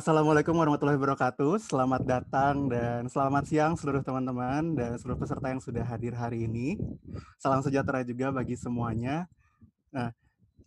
Assalamualaikum warahmatullahi wabarakatuh. Selamat datang dan selamat siang seluruh teman-teman dan seluruh peserta yang sudah hadir hari ini. Salam sejahtera juga bagi semuanya. Nah,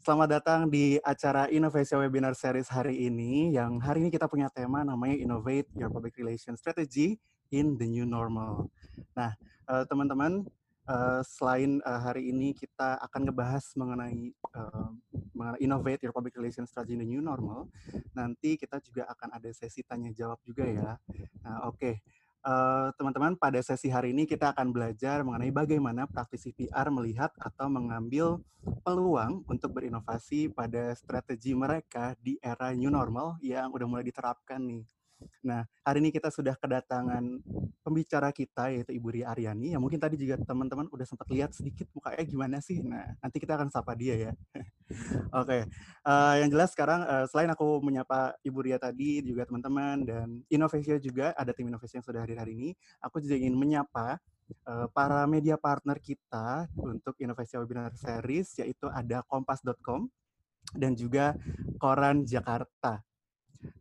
selamat datang di acara Innovation Webinar Series hari ini yang hari ini kita punya tema namanya Innovate Your Public Relations Strategy in the New Normal. Nah, eh, teman-teman, uh, selain uh, hari ini kita akan ngebahas mengenai uh, mengenai innovate your public relations strategy in the new normal, nanti kita juga akan ada sesi tanya jawab juga ya. Nah, oke. Okay. Uh, teman-teman, pada sesi hari ini kita akan belajar mengenai bagaimana praktisi PR melihat atau mengambil peluang untuk berinovasi pada strategi mereka di era new normal yang udah mulai diterapkan nih. Nah, hari ini kita sudah kedatangan pembicara kita yaitu Ibu Ria Aryani yang mungkin tadi juga teman-teman udah sempat lihat sedikit mukanya gimana sih. Nah, nanti kita akan sapa dia ya. Oke, okay. uh, eh, yang jelas sekarang uh, selain aku menyapa Ibu Ria tadi juga teman-teman dan Innovation juga ada tim inovasi yang sudah hadir hari ini, aku juga ingin menyapa uh, para media partner kita untuk Inovasi Webinar Series yaitu ada kompas.com dan juga Koran Jakarta.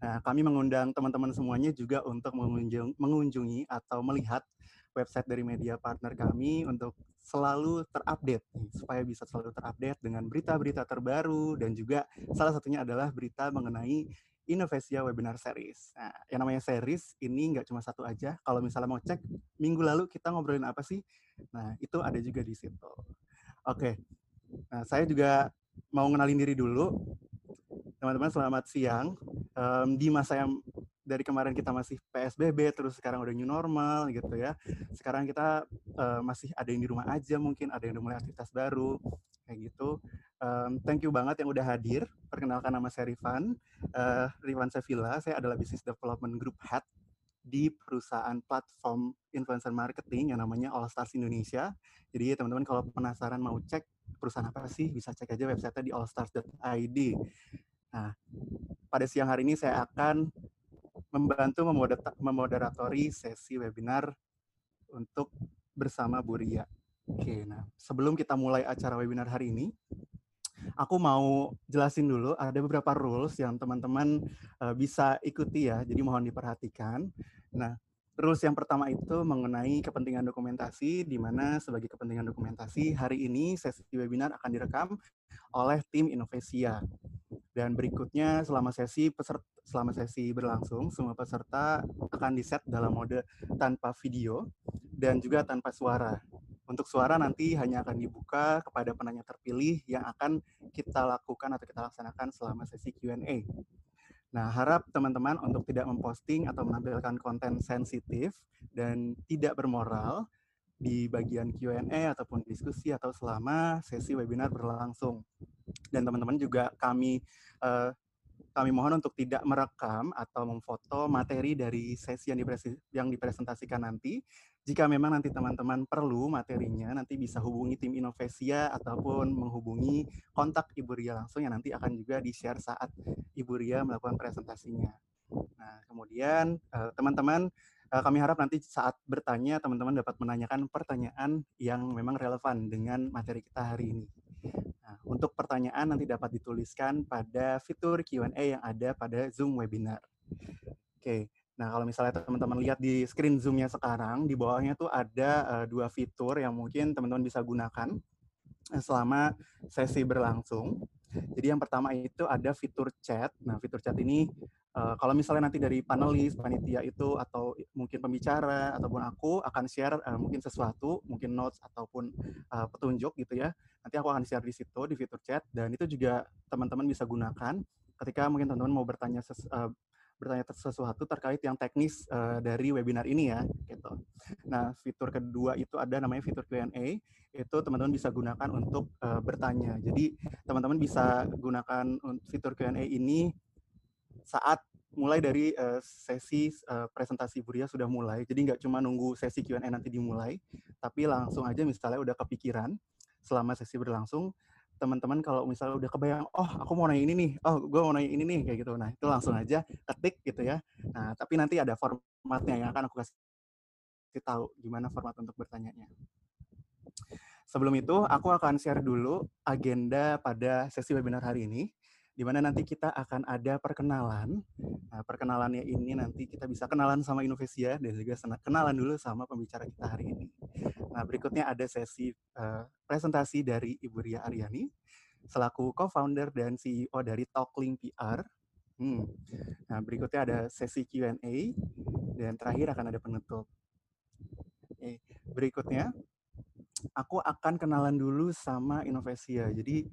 Nah, kami mengundang teman-teman semuanya juga untuk mengunjung, mengunjungi atau melihat website dari media partner kami untuk selalu terupdate supaya bisa selalu terupdate dengan berita-berita terbaru dan juga salah satunya adalah berita mengenai Innovasia Webinar Series. Nah, yang namanya series ini nggak cuma satu aja. Kalau misalnya mau cek minggu lalu kita ngobrolin apa sih? Nah, itu ada juga di situ. Oke. Nah, saya juga mau ngenalin diri dulu teman-teman selamat siang. Um, di masa yang dari kemarin kita masih PSBB, terus sekarang udah new normal gitu ya. Sekarang kita uh, masih ada yang di rumah aja mungkin, ada yang udah mulai aktivitas baru, kayak gitu. Um, thank you banget yang udah hadir. Perkenalkan nama saya Rifan, uh, Rifan Sevilla. Saya adalah Business Development Group Head di perusahaan platform influencer marketing yang namanya All Stars Indonesia. Jadi teman-teman kalau penasaran mau cek perusahaan apa sih, bisa cek aja website di allstars.id. Nah, pada siang hari ini saya akan membantu memoderatori sesi webinar untuk bersama Bu Ria. Oke, nah sebelum kita mulai acara webinar hari ini, aku mau jelasin dulu ada beberapa rules yang teman-teman uh, bisa ikuti ya, jadi mohon diperhatikan. Nah, rules yang pertama itu mengenai kepentingan dokumentasi, di mana sebagai kepentingan dokumentasi hari ini sesi webinar akan direkam oleh tim Innovasia. Dan berikutnya selama sesi peserta, selama sesi berlangsung semua peserta akan diset dalam mode tanpa video dan juga tanpa suara. Untuk suara nanti hanya akan dibuka kepada penanya terpilih yang akan kita lakukan atau kita laksanakan selama sesi Q&A. Nah, harap teman-teman untuk tidak memposting atau menampilkan konten sensitif dan tidak bermoral di bagian Q&A ataupun diskusi atau selama sesi webinar berlangsung. Dan teman-teman juga kami uh, kami mohon untuk tidak merekam atau memfoto materi dari sesi yang, yang dipresentasikan nanti. Jika memang nanti teman-teman perlu materinya, nanti bisa hubungi tim Inovasia ataupun menghubungi kontak Ibu Ria langsung yang nanti akan juga di-share saat Ibu Ria melakukan presentasinya. Nah, kemudian eh, teman-teman, eh, kami harap nanti saat bertanya, teman-teman dapat menanyakan pertanyaan yang memang relevan dengan materi kita hari ini. Nah, untuk pertanyaan nanti dapat dituliskan pada fitur Q&A yang ada pada Zoom webinar. Oke, nah kalau misalnya teman-teman lihat di screen Zoom-nya sekarang, di bawahnya tuh ada uh, dua fitur yang mungkin teman-teman bisa gunakan eh, selama sesi berlangsung. Jadi yang pertama itu ada fitur chat. Nah, fitur chat ini uh, kalau misalnya nanti dari panelis, panitia itu atau mungkin pembicara ataupun aku akan share uh, mungkin sesuatu, mungkin notes ataupun uh, petunjuk gitu ya. Nanti aku akan share di situ di fitur chat dan itu juga teman-teman bisa gunakan ketika mungkin teman-teman mau bertanya ses, uh, bertanya sesuatu terkait yang teknis uh, dari webinar ini ya gitu. Nah, fitur kedua itu ada namanya fitur Q&A. Itu teman-teman bisa gunakan untuk uh, bertanya. Jadi, teman-teman bisa gunakan fitur Q&A ini saat mulai dari uh, sesi uh, presentasi Buria sudah mulai. Jadi nggak cuma nunggu sesi Q&A nanti dimulai, tapi langsung aja misalnya udah kepikiran selama sesi berlangsung, teman-teman kalau misalnya udah kebayang, oh aku mau nanya ini nih, oh gue mau nanya ini nih, kayak gitu. Nah itu langsung aja ketik gitu ya. Nah tapi nanti ada formatnya yang akan aku kasih tahu gimana format untuk bertanya-nya. Sebelum itu, aku akan share dulu agenda pada sesi webinar hari ini. Di mana nanti kita akan ada perkenalan. Nah, perkenalannya ini nanti kita bisa kenalan sama Innovesia dan juga kenalan dulu sama pembicara kita hari ini. Nah, berikutnya ada sesi uh, presentasi dari Ibu Ria Aryani selaku co-founder dan CEO dari Talklink PR. Hmm. Nah, berikutnya ada sesi Q&A dan terakhir akan ada penutup. Oke, berikutnya aku akan kenalan dulu sama Innovesia. Jadi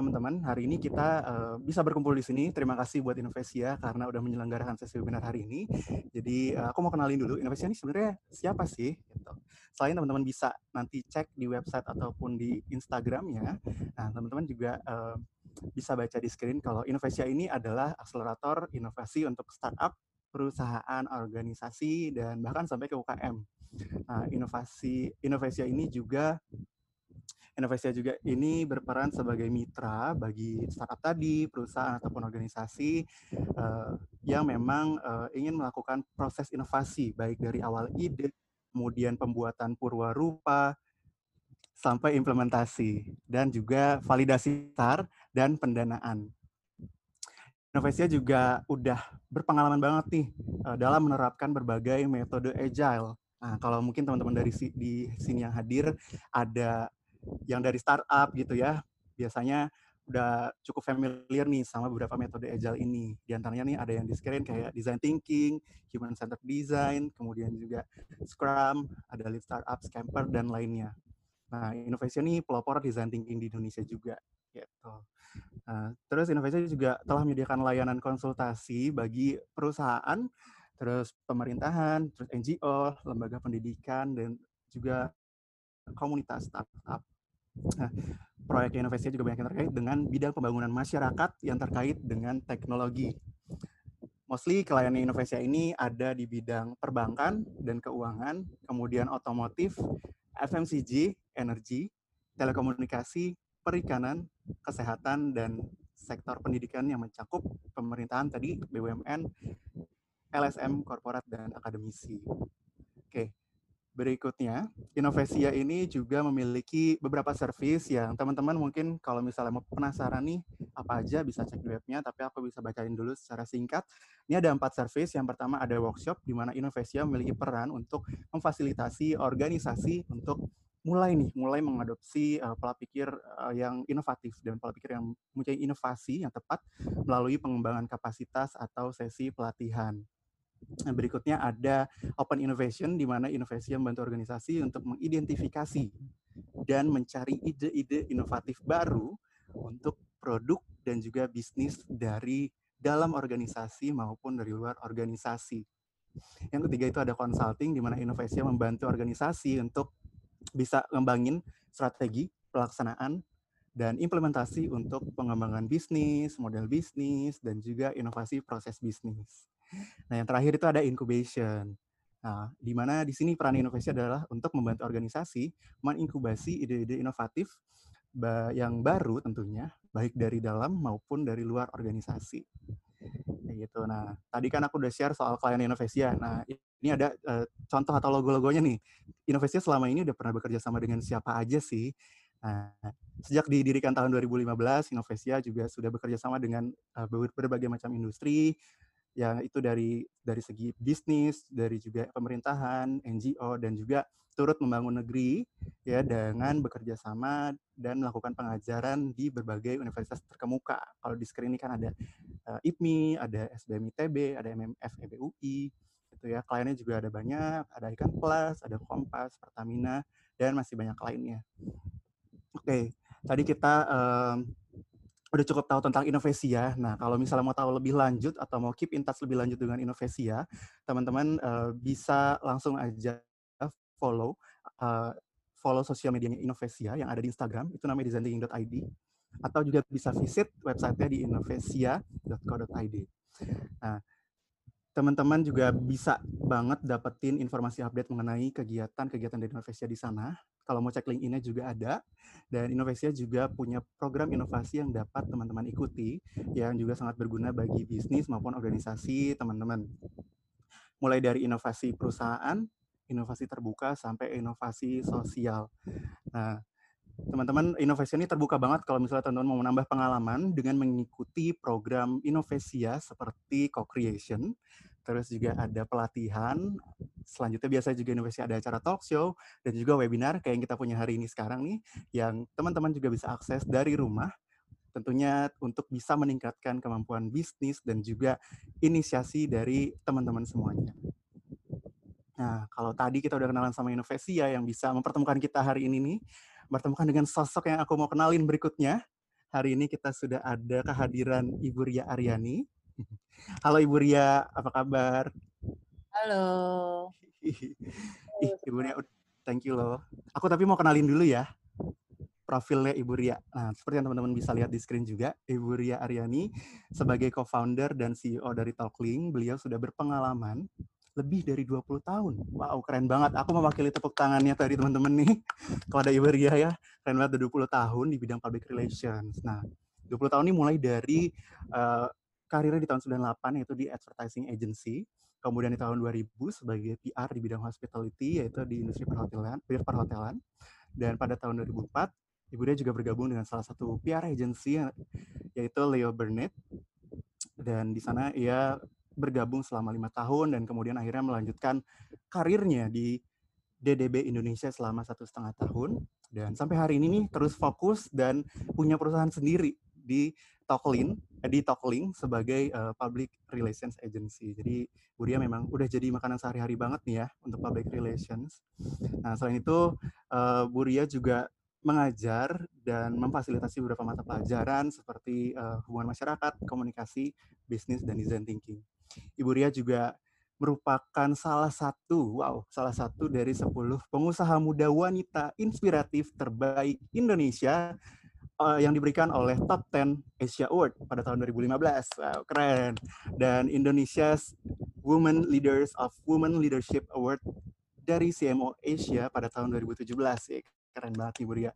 teman-teman, hari ini kita uh, bisa berkumpul di sini. Terima kasih buat Innovesia karena udah menyelenggarakan sesi webinar hari ini. Jadi uh, aku mau kenalin dulu Innovesia ini sebenarnya siapa sih? Gitu. Selain teman-teman bisa nanti cek di website ataupun di Instagramnya, nah teman-teman juga uh, bisa baca di screen kalau Innovesia ini adalah akselerator inovasi untuk startup, perusahaan, organisasi, dan bahkan sampai ke UKM. Nah, inovasi Innovesia ini juga Innovesia juga ini berperan sebagai mitra bagi startup tadi, perusahaan ataupun organisasi uh, yang memang uh, ingin melakukan proses inovasi baik dari awal ide, kemudian pembuatan purwarupa sampai implementasi dan juga validasi besar dan pendanaan. Innovesia juga udah berpengalaman banget nih uh, dalam menerapkan berbagai metode agile. Nah, kalau mungkin teman-teman dari si, di sini yang hadir ada yang dari startup gitu ya, biasanya udah cukup familiar nih sama beberapa metode agile ini. Di antaranya nih ada yang di screen kayak design thinking, human centered design, kemudian juga Scrum, ada lead startup, Scamper dan lainnya. Nah, inovasi ini pelopor design thinking di Indonesia juga gitu. Nah, terus inovasi juga telah menyediakan layanan konsultasi bagi perusahaan, terus pemerintahan, terus NGO, lembaga pendidikan dan juga komunitas startup. Nah, proyek inovasi juga banyak yang terkait dengan bidang pembangunan masyarakat yang terkait dengan teknologi. Mostly klien inovasi ini ada di bidang perbankan dan keuangan, kemudian otomotif, FMCG, energi, telekomunikasi, perikanan, kesehatan, dan sektor pendidikan yang mencakup pemerintahan tadi, BUMN, LSM, korporat, dan akademisi. Oke, Berikutnya, Innovesia ini juga memiliki beberapa service yang teman-teman mungkin kalau misalnya mau penasaran nih apa aja bisa cek di webnya, tapi aku bisa bacain dulu secara singkat. Ini ada empat service. Yang pertama ada workshop di mana Innovesia memiliki peran untuk memfasilitasi organisasi untuk mulai nih, mulai mengadopsi uh, pola pikir uh, yang inovatif dan pola pikir yang mempunyai inovasi yang tepat melalui pengembangan kapasitas atau sesi pelatihan. Nah, berikutnya ada open innovation, di mana inovasi membantu organisasi untuk mengidentifikasi dan mencari ide-ide inovatif baru untuk produk dan juga bisnis dari dalam organisasi maupun dari luar organisasi. Yang ketiga itu ada consulting, di mana inovasi membantu organisasi untuk bisa ngembangin strategi, pelaksanaan, dan implementasi untuk pengembangan bisnis, model bisnis, dan juga inovasi proses bisnis. Nah, yang terakhir itu ada incubation. Nah, di mana di sini peran inovasi adalah untuk membantu organisasi menginkubasi ide-ide inovatif yang baru tentunya, baik dari dalam maupun dari luar organisasi. Kayak gitu. Nah, tadi kan aku udah share soal klien Innovesia. Nah, ini ada uh, contoh atau logo-logonya nih. Innovesia selama ini udah pernah bekerja sama dengan siapa aja sih? Nah, sejak didirikan tahun 2015, Innovesia juga sudah bekerja sama dengan uh, berbagai macam industri, yang itu dari dari segi bisnis, dari juga pemerintahan, NGO dan juga turut membangun negeri ya dengan bekerja sama dan melakukan pengajaran di berbagai universitas terkemuka. Kalau di screen ini kan ada uh, IPMI, ada SBM ITB, ada MMF EBUI, itu ya. Kliennya juga ada banyak, ada Ikan Plus, ada Kompas, Pertamina dan masih banyak lainnya. Oke, okay. tadi kita um, udah cukup tahu tentang Innovesia. Nah, kalau misalnya mau tahu lebih lanjut atau mau keep in touch lebih lanjut dengan Innovesia, teman-teman uh, bisa langsung aja follow uh, follow sosial medianya Innovesia yang ada di Instagram, itu namanya designthinking.id atau juga bisa visit websitenya di innovesia.co.id. Nah, teman-teman juga bisa banget dapetin informasi update mengenai kegiatan-kegiatan dari Innovesia di sana. Kalau mau cek link ini juga ada. Dan Innovesia juga punya program inovasi yang dapat teman-teman ikuti, yang juga sangat berguna bagi bisnis maupun organisasi teman-teman. Mulai dari inovasi perusahaan, inovasi terbuka, sampai inovasi sosial. Nah, teman-teman inovasi ini terbuka banget kalau misalnya teman-teman mau menambah pengalaman dengan mengikuti program Inovasia seperti co-creation, terus juga ada pelatihan, selanjutnya biasanya juga inovasi ada acara talk show, dan juga webinar kayak yang kita punya hari ini sekarang nih, yang teman-teman juga bisa akses dari rumah, tentunya untuk bisa meningkatkan kemampuan bisnis dan juga inisiasi dari teman-teman semuanya. Nah, kalau tadi kita udah kenalan sama Inovasia yang bisa mempertemukan kita hari ini nih, bertemukan dengan sosok yang aku mau kenalin berikutnya. Hari ini kita sudah ada kehadiran Ibu Ria Aryani. Halo Ibu Ria, apa kabar? Halo. Ih, Ibu Ria, thank you loh. Aku tapi mau kenalin dulu ya profilnya Ibu Ria. Nah, seperti yang teman-teman bisa lihat di screen juga, Ibu Ria Aryani sebagai co-founder dan CEO dari Talklink, beliau sudah berpengalaman lebih dari 20 tahun. Wow, keren banget. Aku mewakili tepuk tangannya tadi teman-teman nih. Kalau ada Ibu Ria ya, keren banget udah 20 tahun di bidang public relations. Nah, 20 tahun ini mulai dari uh, karirnya di tahun 98 yaitu di advertising agency, kemudian di tahun 2000 sebagai PR di bidang hospitality yaitu di industri perhotelan, perhotelan. Dan pada tahun 2004 Ibu Ria juga bergabung dengan salah satu PR agency yaitu Leo Burnett. Dan di sana ia bergabung selama lima tahun dan kemudian akhirnya melanjutkan karirnya di DDB Indonesia selama satu setengah tahun dan sampai hari ini nih terus fokus dan punya perusahaan sendiri di Talklink, eh, di Talklink sebagai uh, public relations agency. Jadi Buria memang udah jadi makanan sehari-hari banget nih ya untuk public relations. Nah selain itu uh, Buria juga mengajar dan memfasilitasi beberapa mata pelajaran seperti uh, hubungan masyarakat, komunikasi, bisnis, dan design thinking. Ibu Ria juga merupakan salah satu, wow, salah satu dari 10 pengusaha muda wanita inspiratif terbaik Indonesia uh, yang diberikan oleh Top 10 Asia Award pada tahun 2015. Wow, keren. Dan Indonesia's Women Leaders of Women Leadership Award dari CMO Asia pada tahun 2017. Ya, keren banget Ibu Ria.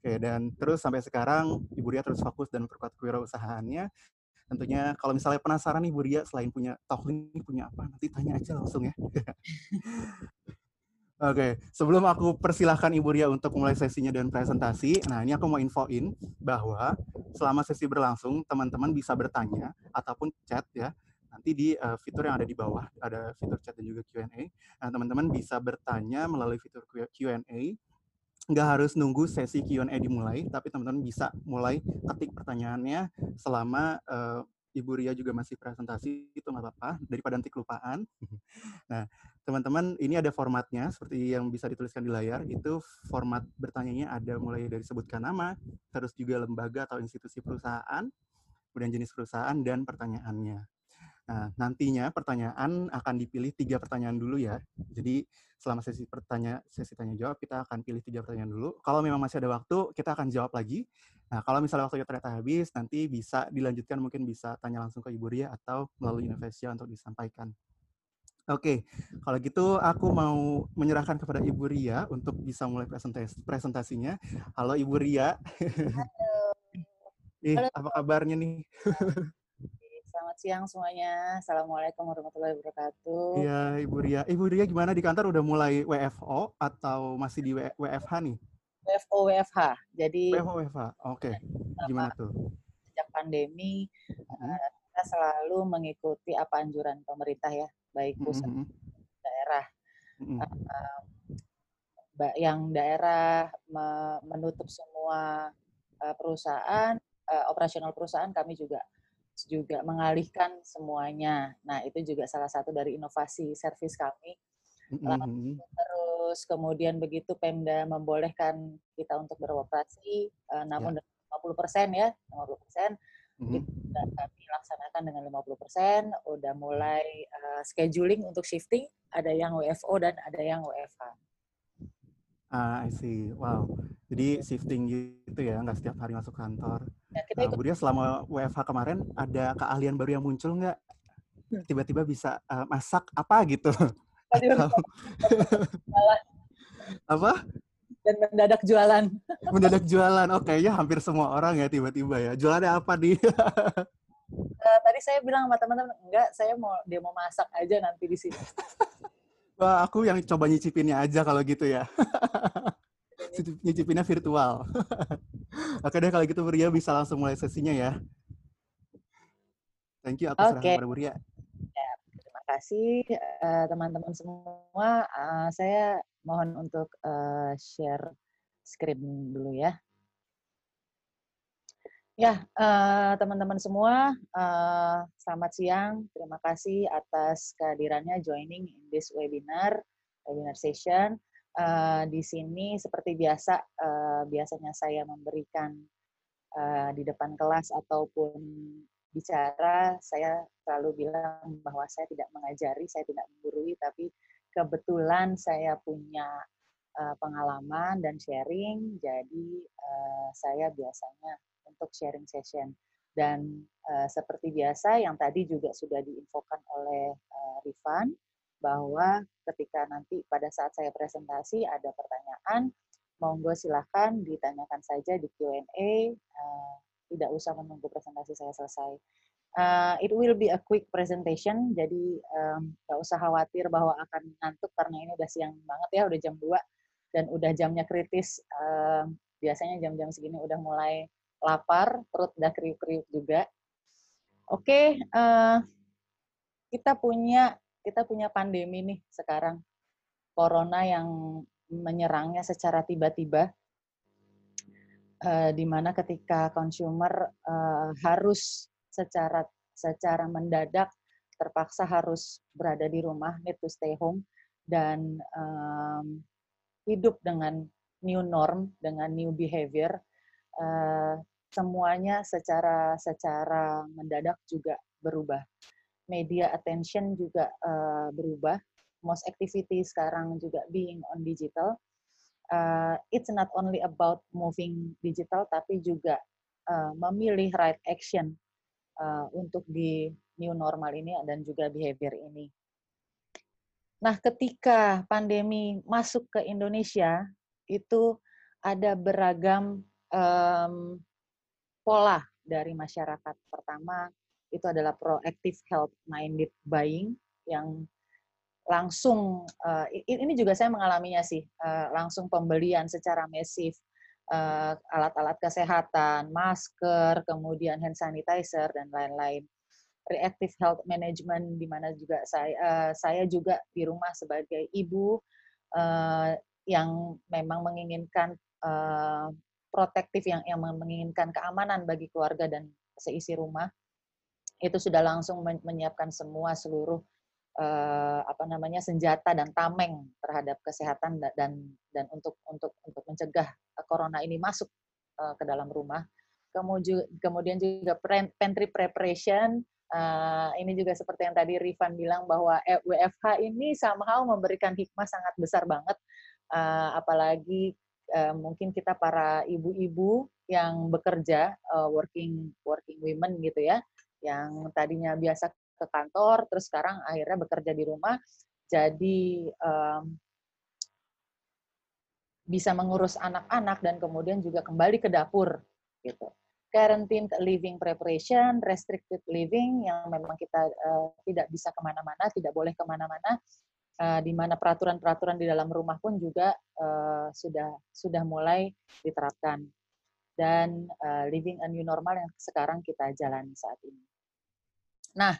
Oke, dan terus sampai sekarang Ibu Ria terus fokus dan memperkuat kewirausahaannya tentunya kalau misalnya penasaran nih Bu Ria selain punya talking punya apa nanti tanya aja langsung ya. Oke, okay. sebelum aku persilahkan Ibu Ria untuk mulai sesinya dan presentasi, nah ini aku mau infoin bahwa selama sesi berlangsung, teman-teman bisa bertanya ataupun chat ya, nanti di uh, fitur yang ada di bawah, ada fitur chat dan juga Q&A. Nah, teman-teman bisa bertanya melalui fitur Q&A nggak harus nunggu sesi Q&A dimulai, tapi teman-teman bisa mulai ketik pertanyaannya selama uh, Ibu Ria juga masih presentasi, itu nggak apa-apa, daripada nanti kelupaan. nah, teman-teman, ini ada formatnya, seperti yang bisa dituliskan di layar, itu format bertanyanya ada mulai dari sebutkan nama, terus juga lembaga atau institusi perusahaan, kemudian jenis perusahaan, dan pertanyaannya. Nah, nantinya pertanyaan akan dipilih tiga pertanyaan dulu ya. Jadi selama sesi pertanya sesi tanya jawab kita akan pilih tiga pertanyaan dulu. Kalau memang masih ada waktu, kita akan jawab lagi. Nah, kalau misalnya waktunya ternyata habis, nanti bisa dilanjutkan mungkin bisa tanya langsung ke Ibu Ria atau melalui Indonesia untuk disampaikan. Oke, kalau gitu aku mau menyerahkan kepada Ibu Ria untuk bisa mulai presentasi presentasinya. Halo Ibu Ria. Halo. Ih, apa kabarnya nih? Selamat siang semuanya. Assalamualaikum warahmatullahi wabarakatuh. Iya, Ibu Ria. Ibu Ria gimana di kantor udah mulai WFO atau masih di WFH nih? WFO WFH. Jadi WFO WFH. Oke. Okay. Gimana tuh? Sejak pandemi hmm. kita selalu mengikuti apa anjuran pemerintah ya, baik pusat hmm. daerah. Hmm. Uh, yang daerah menutup semua perusahaan, uh, operasional perusahaan kami juga juga mengalihkan semuanya. Nah, itu juga salah satu dari inovasi servis kami. Mm-hmm. Terus kemudian begitu Pemda membolehkan kita untuk beroperasi, uh, namun yeah. 50 persen ya, 50 persen, mm-hmm. itu kami laksanakan dengan 50 persen. Udah mulai uh, scheduling untuk shifting, ada yang WFO dan ada yang WFH. Ah, I see. Wow. Jadi shifting gitu ya, nggak setiap hari masuk kantor. Kita nah, kemudian selama WFH kemarin ada keahlian baru yang muncul nggak? Hmm. Tiba-tiba bisa uh, masak apa gitu? apa? Dan mendadak jualan. mendadak jualan. Oke, okay, ya hampir semua orang ya tiba-tiba ya. Jualannya apa di? uh, tadi saya bilang sama teman-teman, enggak, saya mau dia mau masak aja nanti di sini. Wah, aku yang coba nyicipinnya aja kalau gitu ya. nyicipinnya virtual. Oke deh kalau gitu Buria bisa langsung mulai sesinya ya. Thank you atas okay. kepada Buria. Ya, terima kasih eh, teman-teman uh, semua. Uh, saya mohon untuk uh, share screen dulu ya. Ya, teman-teman uh, semua, uh, selamat siang. Terima kasih atas kehadirannya joining in this webinar, webinar session. Uh, di sini seperti biasa, uh, biasanya saya memberikan uh, di depan kelas ataupun bicara, saya selalu bilang bahwa saya tidak mengajari, saya tidak menggurui, tapi kebetulan saya punya uh, pengalaman dan sharing, jadi uh, saya biasanya untuk sharing session. Dan uh, seperti biasa, yang tadi juga sudah diinfokan oleh uh, Rifan, bahwa ketika nanti pada saat saya presentasi ada pertanyaan, monggo silahkan ditanyakan saja di Q&A, uh, tidak usah menunggu presentasi saya selesai. Uh, it will be a quick presentation, jadi um, usah khawatir bahwa akan ngantuk karena ini udah siang banget ya, udah jam 2 dan udah jamnya kritis. Uh, biasanya jam-jam segini udah mulai lapar, perut udah kriuk-kriuk juga. Oke, okay, uh, kita punya kita punya pandemi nih sekarang. Corona yang menyerangnya secara tiba-tiba. Uh, di ketika consumer uh, harus secara secara mendadak terpaksa harus berada di rumah, need to stay home dan um, hidup dengan new norm, dengan new behavior, uh, semuanya secara secara mendadak juga berubah media attention juga uh, berubah. Most activity sekarang juga being on digital. Uh, it's not only about moving digital, tapi juga uh, memilih right action uh, untuk di new normal ini dan juga behavior ini. Nah, ketika pandemi masuk ke Indonesia, itu ada beragam um, pola dari masyarakat. Pertama, itu adalah proactive health minded buying yang langsung uh, ini juga saya mengalaminya sih uh, langsung pembelian secara masif alat-alat kesehatan, masker, kemudian hand sanitizer dan lain-lain. Reactive health management di mana juga saya uh, saya juga di rumah sebagai ibu uh, yang memang menginginkan protektif yang yang menginginkan keamanan bagi keluarga dan seisi rumah itu sudah langsung menyiapkan semua seluruh uh, apa namanya senjata dan tameng terhadap kesehatan dan dan untuk untuk untuk mencegah corona ini masuk uh, ke dalam rumah. Kemudian juga pantry preparation ini juga seperti yang tadi Rifan bilang bahwa WFH ini somehow memberikan hikmah sangat besar banget apalagi mungkin kita para ibu-ibu yang bekerja working working women gitu ya yang tadinya biasa ke kantor, terus sekarang akhirnya bekerja di rumah, jadi um, bisa mengurus anak-anak dan kemudian juga kembali ke dapur gitu. Quarantine living preparation, restricted living yang memang kita uh, tidak bisa ke mana-mana, tidak boleh ke mana-mana, uh, di mana peraturan-peraturan di dalam rumah pun juga uh, sudah sudah mulai diterapkan dan uh, living a new normal yang sekarang kita jalani saat ini. Nah,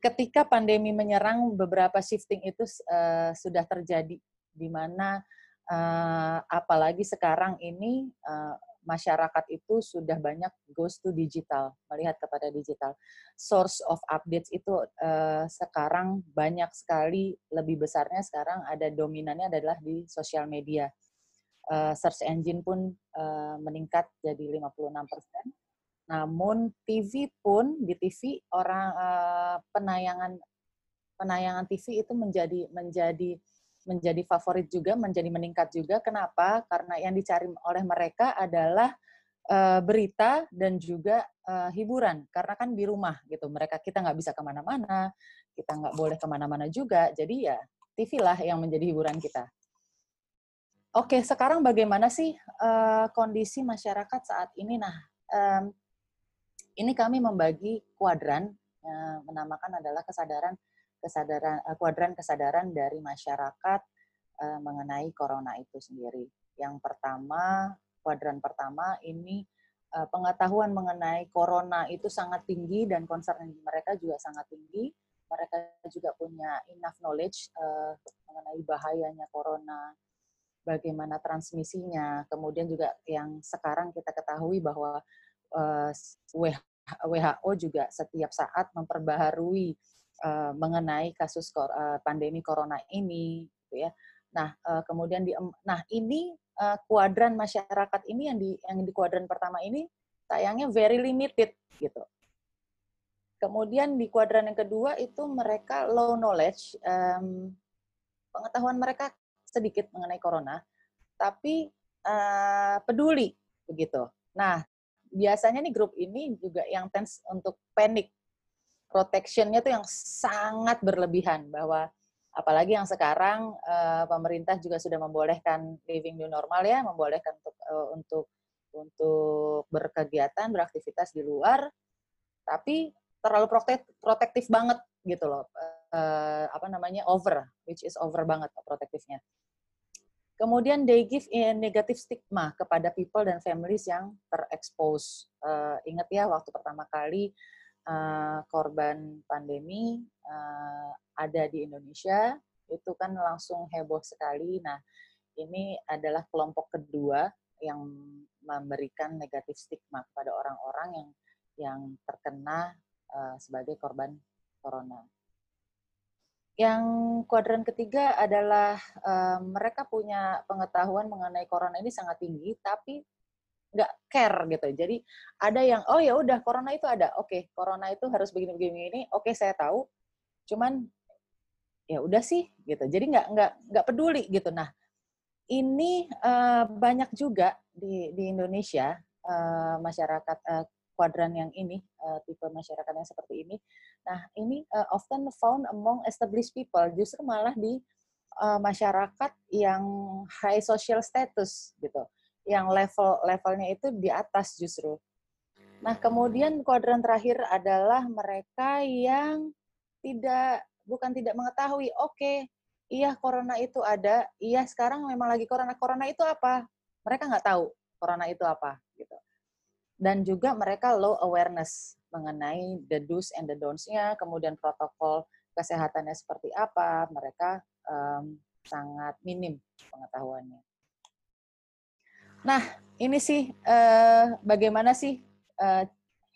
ketika pandemi menyerang, beberapa shifting itu uh, sudah terjadi, di mana uh, apalagi sekarang ini uh, masyarakat itu sudah banyak goes to digital, melihat kepada digital. Source of updates itu uh, sekarang banyak sekali, lebih besarnya sekarang ada dominannya adalah di sosial media. Uh, search engine pun uh, meningkat jadi 56 persen namun TV pun di TV orang uh, penayangan penayangan TV itu menjadi menjadi menjadi favorit juga, menjadi meningkat juga. Kenapa? Karena yang dicari oleh mereka adalah uh, berita dan juga uh, hiburan. Karena kan di rumah gitu, mereka kita nggak bisa ke mana-mana, kita nggak boleh ke mana-mana juga. Jadi ya TV lah yang menjadi hiburan kita. Oke, sekarang bagaimana sih uh, kondisi masyarakat saat ini? Nah, um, ini kami membagi kuadran, eh, menamakan adalah kesadaran kesadaran eh, kuadran kesadaran dari masyarakat eh, mengenai corona itu sendiri. Yang pertama, kuadran pertama ini pengetahuan mengenai corona itu sangat tinggi dan concern mereka juga sangat tinggi. Mereka juga punya enough knowledge mengenai bahayanya corona, bagaimana transmisinya. Kemudian juga yang sekarang kita ketahui bahwa uh, WHO juga setiap saat memperbaharui uh, mengenai kasus uh, pandemi corona ini, gitu ya. Nah, uh, kemudian di, nah ini kuadran masyarakat ini yang di yang di kuadran pertama ini sayangnya very limited gitu. Kemudian di kuadran yang kedua itu mereka low knowledge, pengetahuan mereka sedikit mengenai corona, tapi peduli begitu. Nah, biasanya nih grup ini juga yang tense untuk panic, protectionnya tuh yang sangat berlebihan bahwa apalagi yang sekarang uh, pemerintah juga sudah membolehkan living new normal ya, membolehkan untuk uh, untuk untuk berkegiatan, beraktivitas di luar, tapi terlalu protek, protektif banget gitu loh. Uh, apa namanya? over, which is over banget protektifnya. Kemudian they give a negative stigma kepada people dan families yang terekspos. Uh, ingat ya waktu pertama kali uh, korban pandemi uh, ada di Indonesia, itu kan langsung heboh sekali. Nah, ini adalah kelompok kedua yang memberikan negatif stigma kepada orang-orang yang yang terkena uh, sebagai korban corona. Yang kuadran ketiga adalah uh, mereka punya pengetahuan mengenai corona ini sangat tinggi, tapi nggak care gitu. Jadi ada yang oh ya udah corona itu ada, oke okay, corona itu harus begini-begini, oke okay, saya tahu. Cuman ya udah sih gitu. Jadi nggak nggak nggak peduli gitu. Nah ini uh, banyak juga di, di Indonesia uh, masyarakat uh, kuadran yang ini uh, tipe masyarakat yang seperti ini. Nah ini uh, often found among established people justru malah di uh, masyarakat yang high social status gitu, yang level levelnya itu di atas justru. Nah kemudian kuadran terakhir adalah mereka yang tidak bukan tidak mengetahui, oke okay, iya corona itu ada, iya sekarang memang lagi corona. Corona itu apa? Mereka nggak tahu corona itu apa gitu. Dan juga mereka low awareness mengenai the do's and the don'ts-nya, kemudian protokol kesehatannya seperti apa, mereka um, sangat minim pengetahuannya. Nah, ini sih uh, bagaimana sih uh,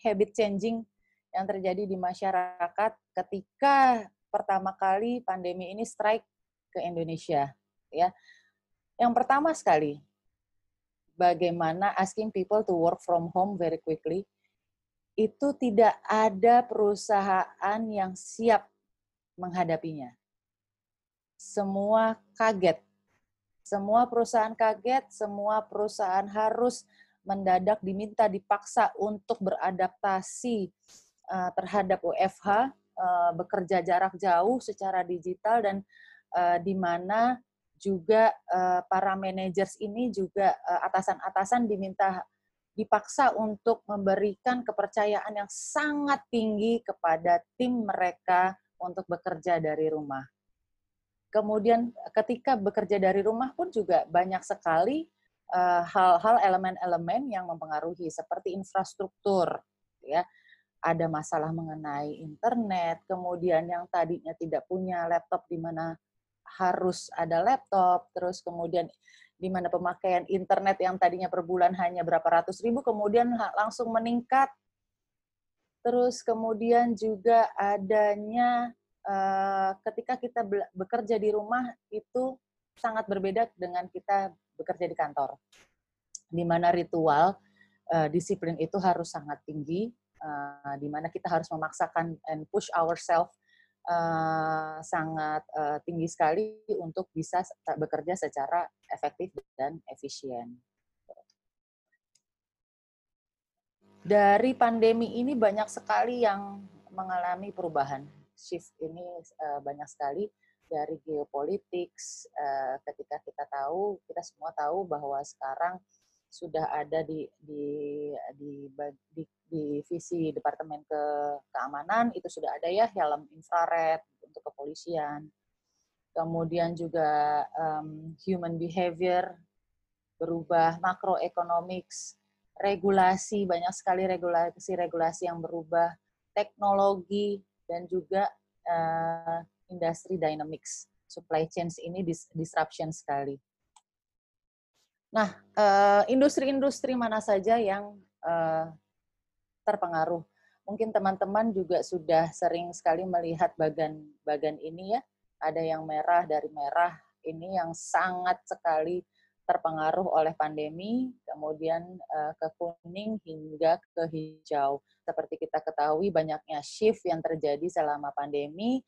habit changing yang terjadi di masyarakat ketika pertama kali pandemi ini strike ke Indonesia ya. Yang pertama sekali bagaimana asking people to work from home very quickly itu tidak ada perusahaan yang siap menghadapinya. Semua kaget. Semua perusahaan kaget, semua perusahaan harus mendadak diminta dipaksa untuk beradaptasi uh, terhadap uh, eh, bekerja jarak jauh secara digital dan uh, di mana juga uh, para managers ini juga uh, atasan-atasan diminta dipaksa untuk memberikan kepercayaan yang sangat tinggi kepada tim mereka untuk bekerja dari rumah. Kemudian ketika bekerja dari rumah pun juga banyak sekali hal-hal uh, elemen-elemen yang mempengaruhi seperti infrastruktur ya ada masalah mengenai internet kemudian yang tadinya tidak punya laptop di mana harus ada laptop, terus kemudian di mana pemakaian internet yang tadinya per bulan hanya berapa ratus ribu, kemudian langsung meningkat. Terus kemudian juga adanya uh, ketika kita bekerja di rumah itu sangat berbeda dengan kita bekerja di kantor, di mana ritual uh, disiplin itu harus sangat tinggi, uh, di mana kita harus memaksakan and push ourselves uh, sangat uh, tinggi sekali untuk bisa bekerja secara efektif dan efisien. Dari pandemi ini banyak sekali yang mengalami perubahan. Shift ini uh, banyak sekali dari geopolitik. Ketika kita tahu, kita semua tahu bahwa sekarang sudah ada di di di, di, di visi departemen ke keamanan itu sudah ada ya helm infrared untuk kepolisian kemudian juga um, human behavior berubah, macroeconomics, regulasi, banyak sekali regulasi-regulasi yang berubah, teknologi, dan juga uh, industri dynamics. Supply chain ini dis disruption sekali. Nah, industri-industri uh, mana saja yang uh, terpengaruh? Mungkin teman-teman juga sudah sering sekali melihat bagan-bagan ini ya. Ada yang merah dari merah, ini yang sangat sekali terpengaruh oleh pandemi, kemudian uh, ke kuning hingga ke hijau. Seperti kita ketahui banyaknya shift yang terjadi selama pandemi,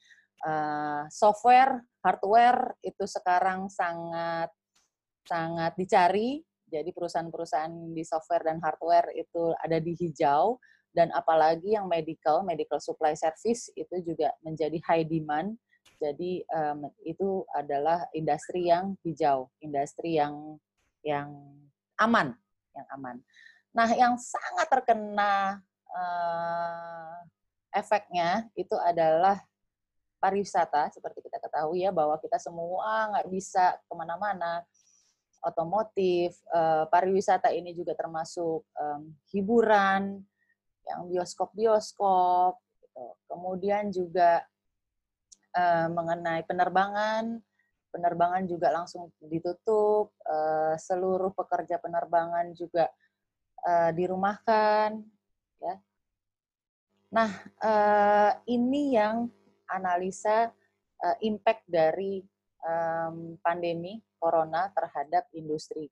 software, hardware itu sekarang sangat sangat dicari. Jadi perusahaan-perusahaan di software dan hardware itu ada di hijau dan apalagi yang medical, medical supply service itu juga menjadi high demand jadi um, itu adalah industri yang hijau, industri yang yang aman, yang aman. Nah, yang sangat terkena uh, efeknya itu adalah pariwisata, seperti kita ketahui ya bahwa kita semua nggak bisa ke mana-mana. Otomotif, uh, pariwisata ini juga termasuk um, hiburan, yang bioskop-bioskop, gitu. kemudian juga uh, mengenai penerbangan, penerbangan juga langsung ditutup, uh, seluruh pekerja penerbangan juga uh, dirumahkan, ya. Nah, uh, ini yang analisa uh, impact dari um, pandemi corona terhadap industri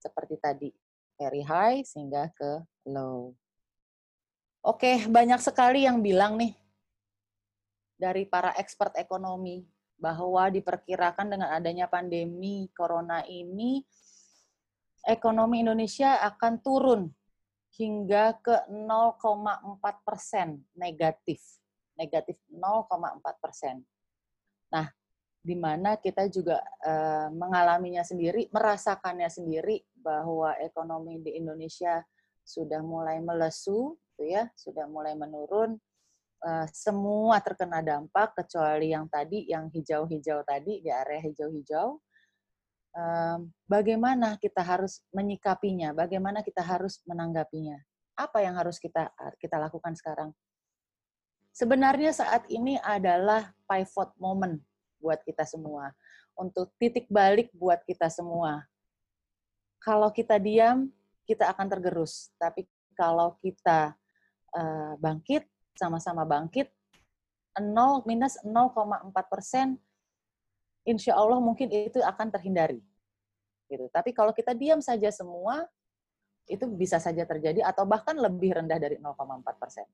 seperti tadi very high sehingga ke low. Oke, banyak sekali yang bilang nih dari para expert ekonomi bahwa diperkirakan dengan adanya pandemi corona ini ekonomi Indonesia akan turun hingga ke 0,4 persen negatif, negatif 0,4 persen. Nah, di mana kita juga uh, mengalaminya sendiri, merasakannya sendiri bahwa ekonomi di Indonesia sudah mulai melesu, gitu ya, sudah mulai menurun uh, semua terkena dampak kecuali yang tadi yang hijau-hijau tadi di area hijau-hijau. Um, bagaimana kita harus menyikapinya? Bagaimana kita harus menanggapinya? Apa yang harus kita kita lakukan sekarang? Sebenarnya saat ini adalah pivot moment buat kita semua, untuk titik balik buat kita semua. Kalau kita diam, kita akan tergerus. Tapi kalau kita uh, bangkit, sama-sama bangkit, 0 minus 0,4 persen, insya Allah mungkin itu akan terhindari. Gitu. Tapi kalau kita diam saja semua, itu bisa saja terjadi atau bahkan lebih rendah dari 0,4 persen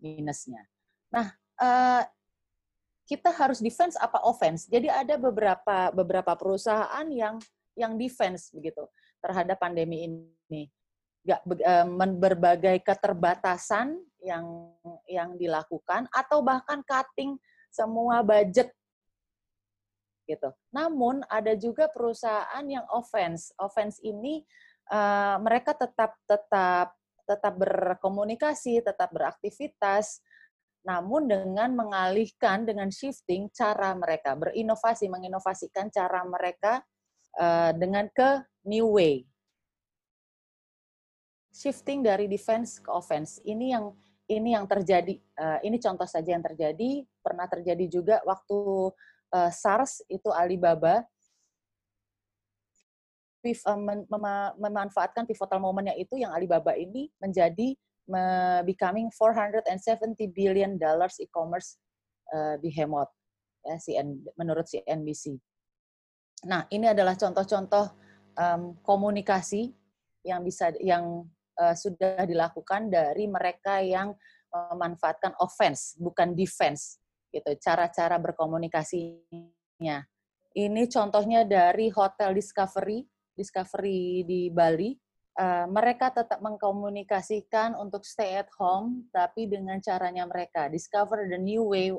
minusnya. Nah, uh, kita harus defense apa offense. Jadi ada beberapa beberapa perusahaan yang yang defense begitu terhadap pandemi ini gak, eh, berbagai keterbatasan yang yang dilakukan atau bahkan cutting semua budget gitu. Namun ada juga perusahaan yang offense. Offense ini uh, mereka tetap tetap tetap berkomunikasi, tetap beraktivitas, namun dengan mengalihkan dengan shifting cara mereka berinovasi, menginovasikan cara mereka uh, dengan ke new way shifting dari defense ke offense. Ini yang ini yang terjadi. Uh, ini contoh saja yang terjadi. Pernah terjadi juga waktu uh, SARS itu Alibaba memanfaatkan pivotal momennya itu yang Alibaba ini menjadi becoming 470 billion dollars e-commerce uh, behemoth ya CN, menurut CNBC. Nah, ini adalah contoh-contoh um, komunikasi yang bisa yang uh, sudah dilakukan dari mereka yang memanfaatkan offense bukan defense gitu cara-cara berkomunikasinya ini contohnya dari Hotel Discovery Discovery di Bali uh, mereka tetap mengkomunikasikan untuk stay at home tapi dengan caranya mereka discover the new way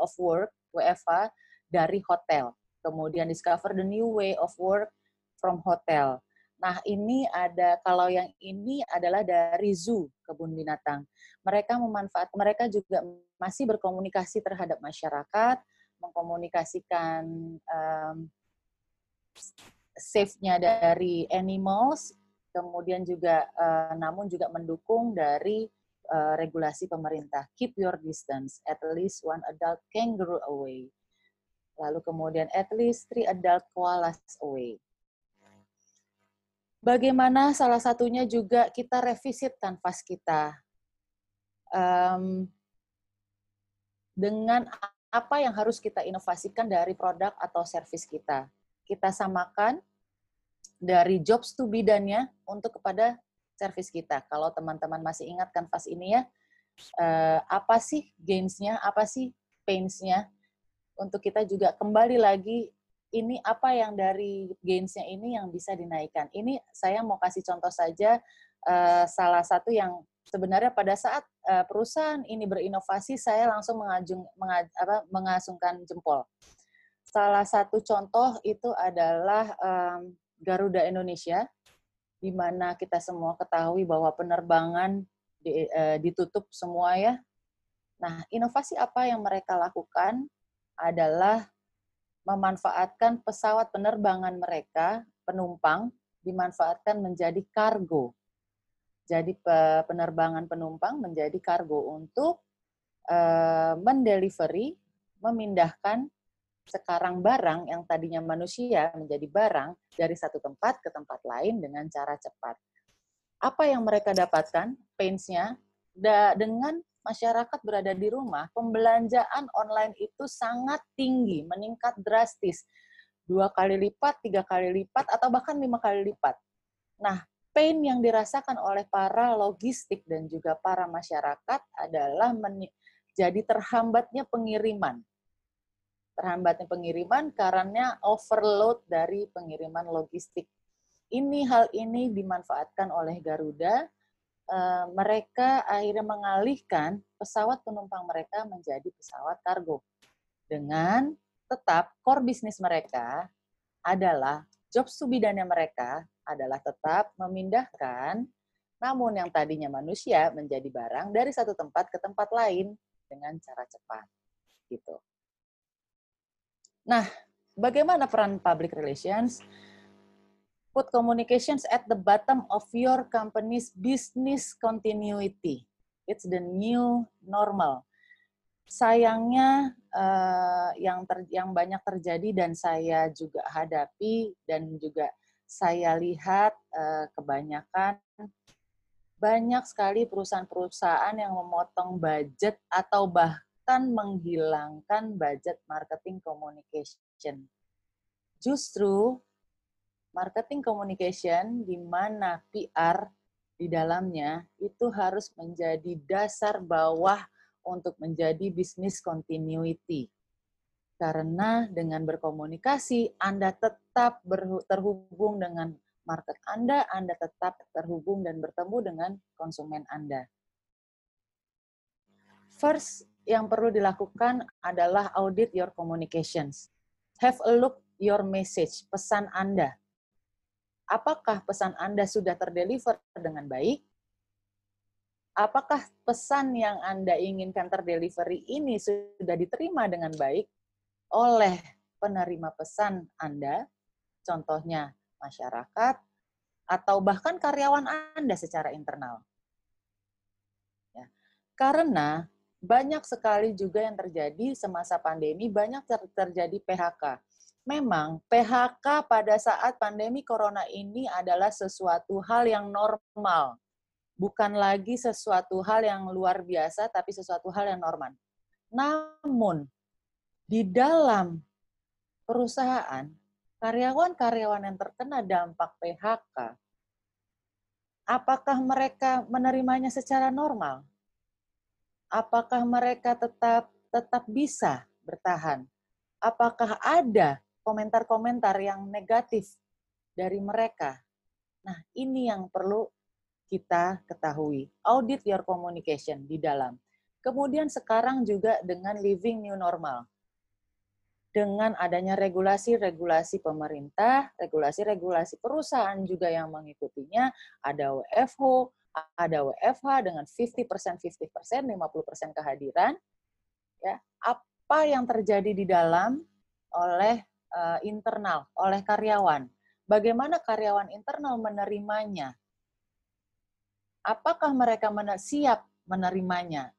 of work WFA dari hotel kemudian discover the new way of work from hotel Nah, ini ada kalau yang ini adalah dari zoo kebun binatang. Mereka memanfaat mereka juga masih berkomunikasi terhadap masyarakat, mengkomunikasikan um, safe-nya dari animals, kemudian juga uh, namun juga mendukung dari uh, regulasi pemerintah. Keep your distance, at least one adult kangaroo away. Lalu kemudian at least three adult koalas away. Bagaimana salah satunya juga kita revisit kanvas kita um, dengan apa yang harus kita inovasikan dari produk atau service kita. Kita samakan dari jobs to bidannya untuk kepada service kita. Kalau teman-teman masih ingat kanvas ini ya, uh, apa sih gains-nya, apa sih pains-nya, untuk kita juga kembali lagi ini apa yang dari gains-nya ini yang bisa dinaikkan. Ini saya mau kasih contoh saja uh, salah satu yang sebenarnya pada saat uh, perusahaan ini berinovasi saya langsung mengajung mengaj, apa, mengasungkan jempol. Salah satu contoh itu adalah um, Garuda Indonesia di mana kita semua ketahui bahwa penerbangan di, uh, ditutup semua ya. Nah, inovasi apa yang mereka lakukan adalah memanfaatkan pesawat penerbangan mereka, penumpang, dimanfaatkan menjadi kargo. Jadi penerbangan penumpang menjadi kargo untuk uh, mendelivery, memindahkan sekarang barang yang tadinya manusia menjadi barang dari satu tempat ke tempat lain dengan cara cepat. Apa yang mereka dapatkan, pains-nya, dengan masyarakat berada di rumah, pembelanjaan online itu sangat tinggi, meningkat drastis. Dua kali lipat, tiga kali lipat, atau bahkan lima kali lipat. Nah, pain yang dirasakan oleh para logistik dan juga para masyarakat adalah jadi terhambatnya pengiriman. Terhambatnya pengiriman karena overload dari pengiriman logistik. Ini hal ini dimanfaatkan oleh Garuda Eh, mereka akhirnya mengalihkan pesawat penumpang mereka menjadi pesawat kargo. Dengan tetap core bisnis mereka adalah job subidannya mereka adalah tetap memindahkan namun yang tadinya manusia menjadi barang dari satu tempat ke tempat lain dengan cara cepat. Gitu. Nah, bagaimana peran public relations? put communications at the bottom of your company's business continuity. It's the new normal. Sayangnya uh, yang ter, yang banyak terjadi dan saya juga hadapi dan juga saya lihat uh, kebanyakan banyak sekali perusahaan-perusahaan yang memotong budget atau bahkan menghilangkan budget marketing communication. Justru marketing communication di mana PR di dalamnya itu harus menjadi dasar bawah untuk menjadi bisnis continuity. Karena dengan berkomunikasi, Anda tetap terhubung dengan market Anda, Anda tetap terhubung dan bertemu dengan konsumen Anda. First, yang perlu dilakukan adalah audit your communications. Have a look your message, pesan Anda apakah pesan Anda sudah terdeliver dengan baik? Apakah pesan yang Anda inginkan terdelivery ini sudah diterima dengan baik oleh penerima pesan Anda, contohnya masyarakat, atau bahkan karyawan Anda secara internal? Ya. Karena banyak sekali juga yang terjadi semasa pandemi, banyak terjadi PHK memang PHK pada saat pandemi corona ini adalah sesuatu hal yang normal. Bukan lagi sesuatu hal yang luar biasa, tapi sesuatu hal yang normal. Namun, di dalam perusahaan, karyawan-karyawan yang terkena dampak PHK, apakah mereka menerimanya secara normal? Apakah mereka tetap tetap bisa bertahan? Apakah ada komentar-komentar yang negatif dari mereka. Nah, ini yang perlu kita ketahui. Audit your communication di dalam. Kemudian sekarang juga dengan living new normal. Dengan adanya regulasi-regulasi pemerintah, regulasi-regulasi perusahaan juga yang mengikutinya, ada WFH, ada WFH dengan 50%, 50%, 50% kehadiran. Ya, apa yang terjadi di dalam oleh uh, internal oleh karyawan. bagaimana karyawan internal menerimanya? Apakah mereka siap menerimanya?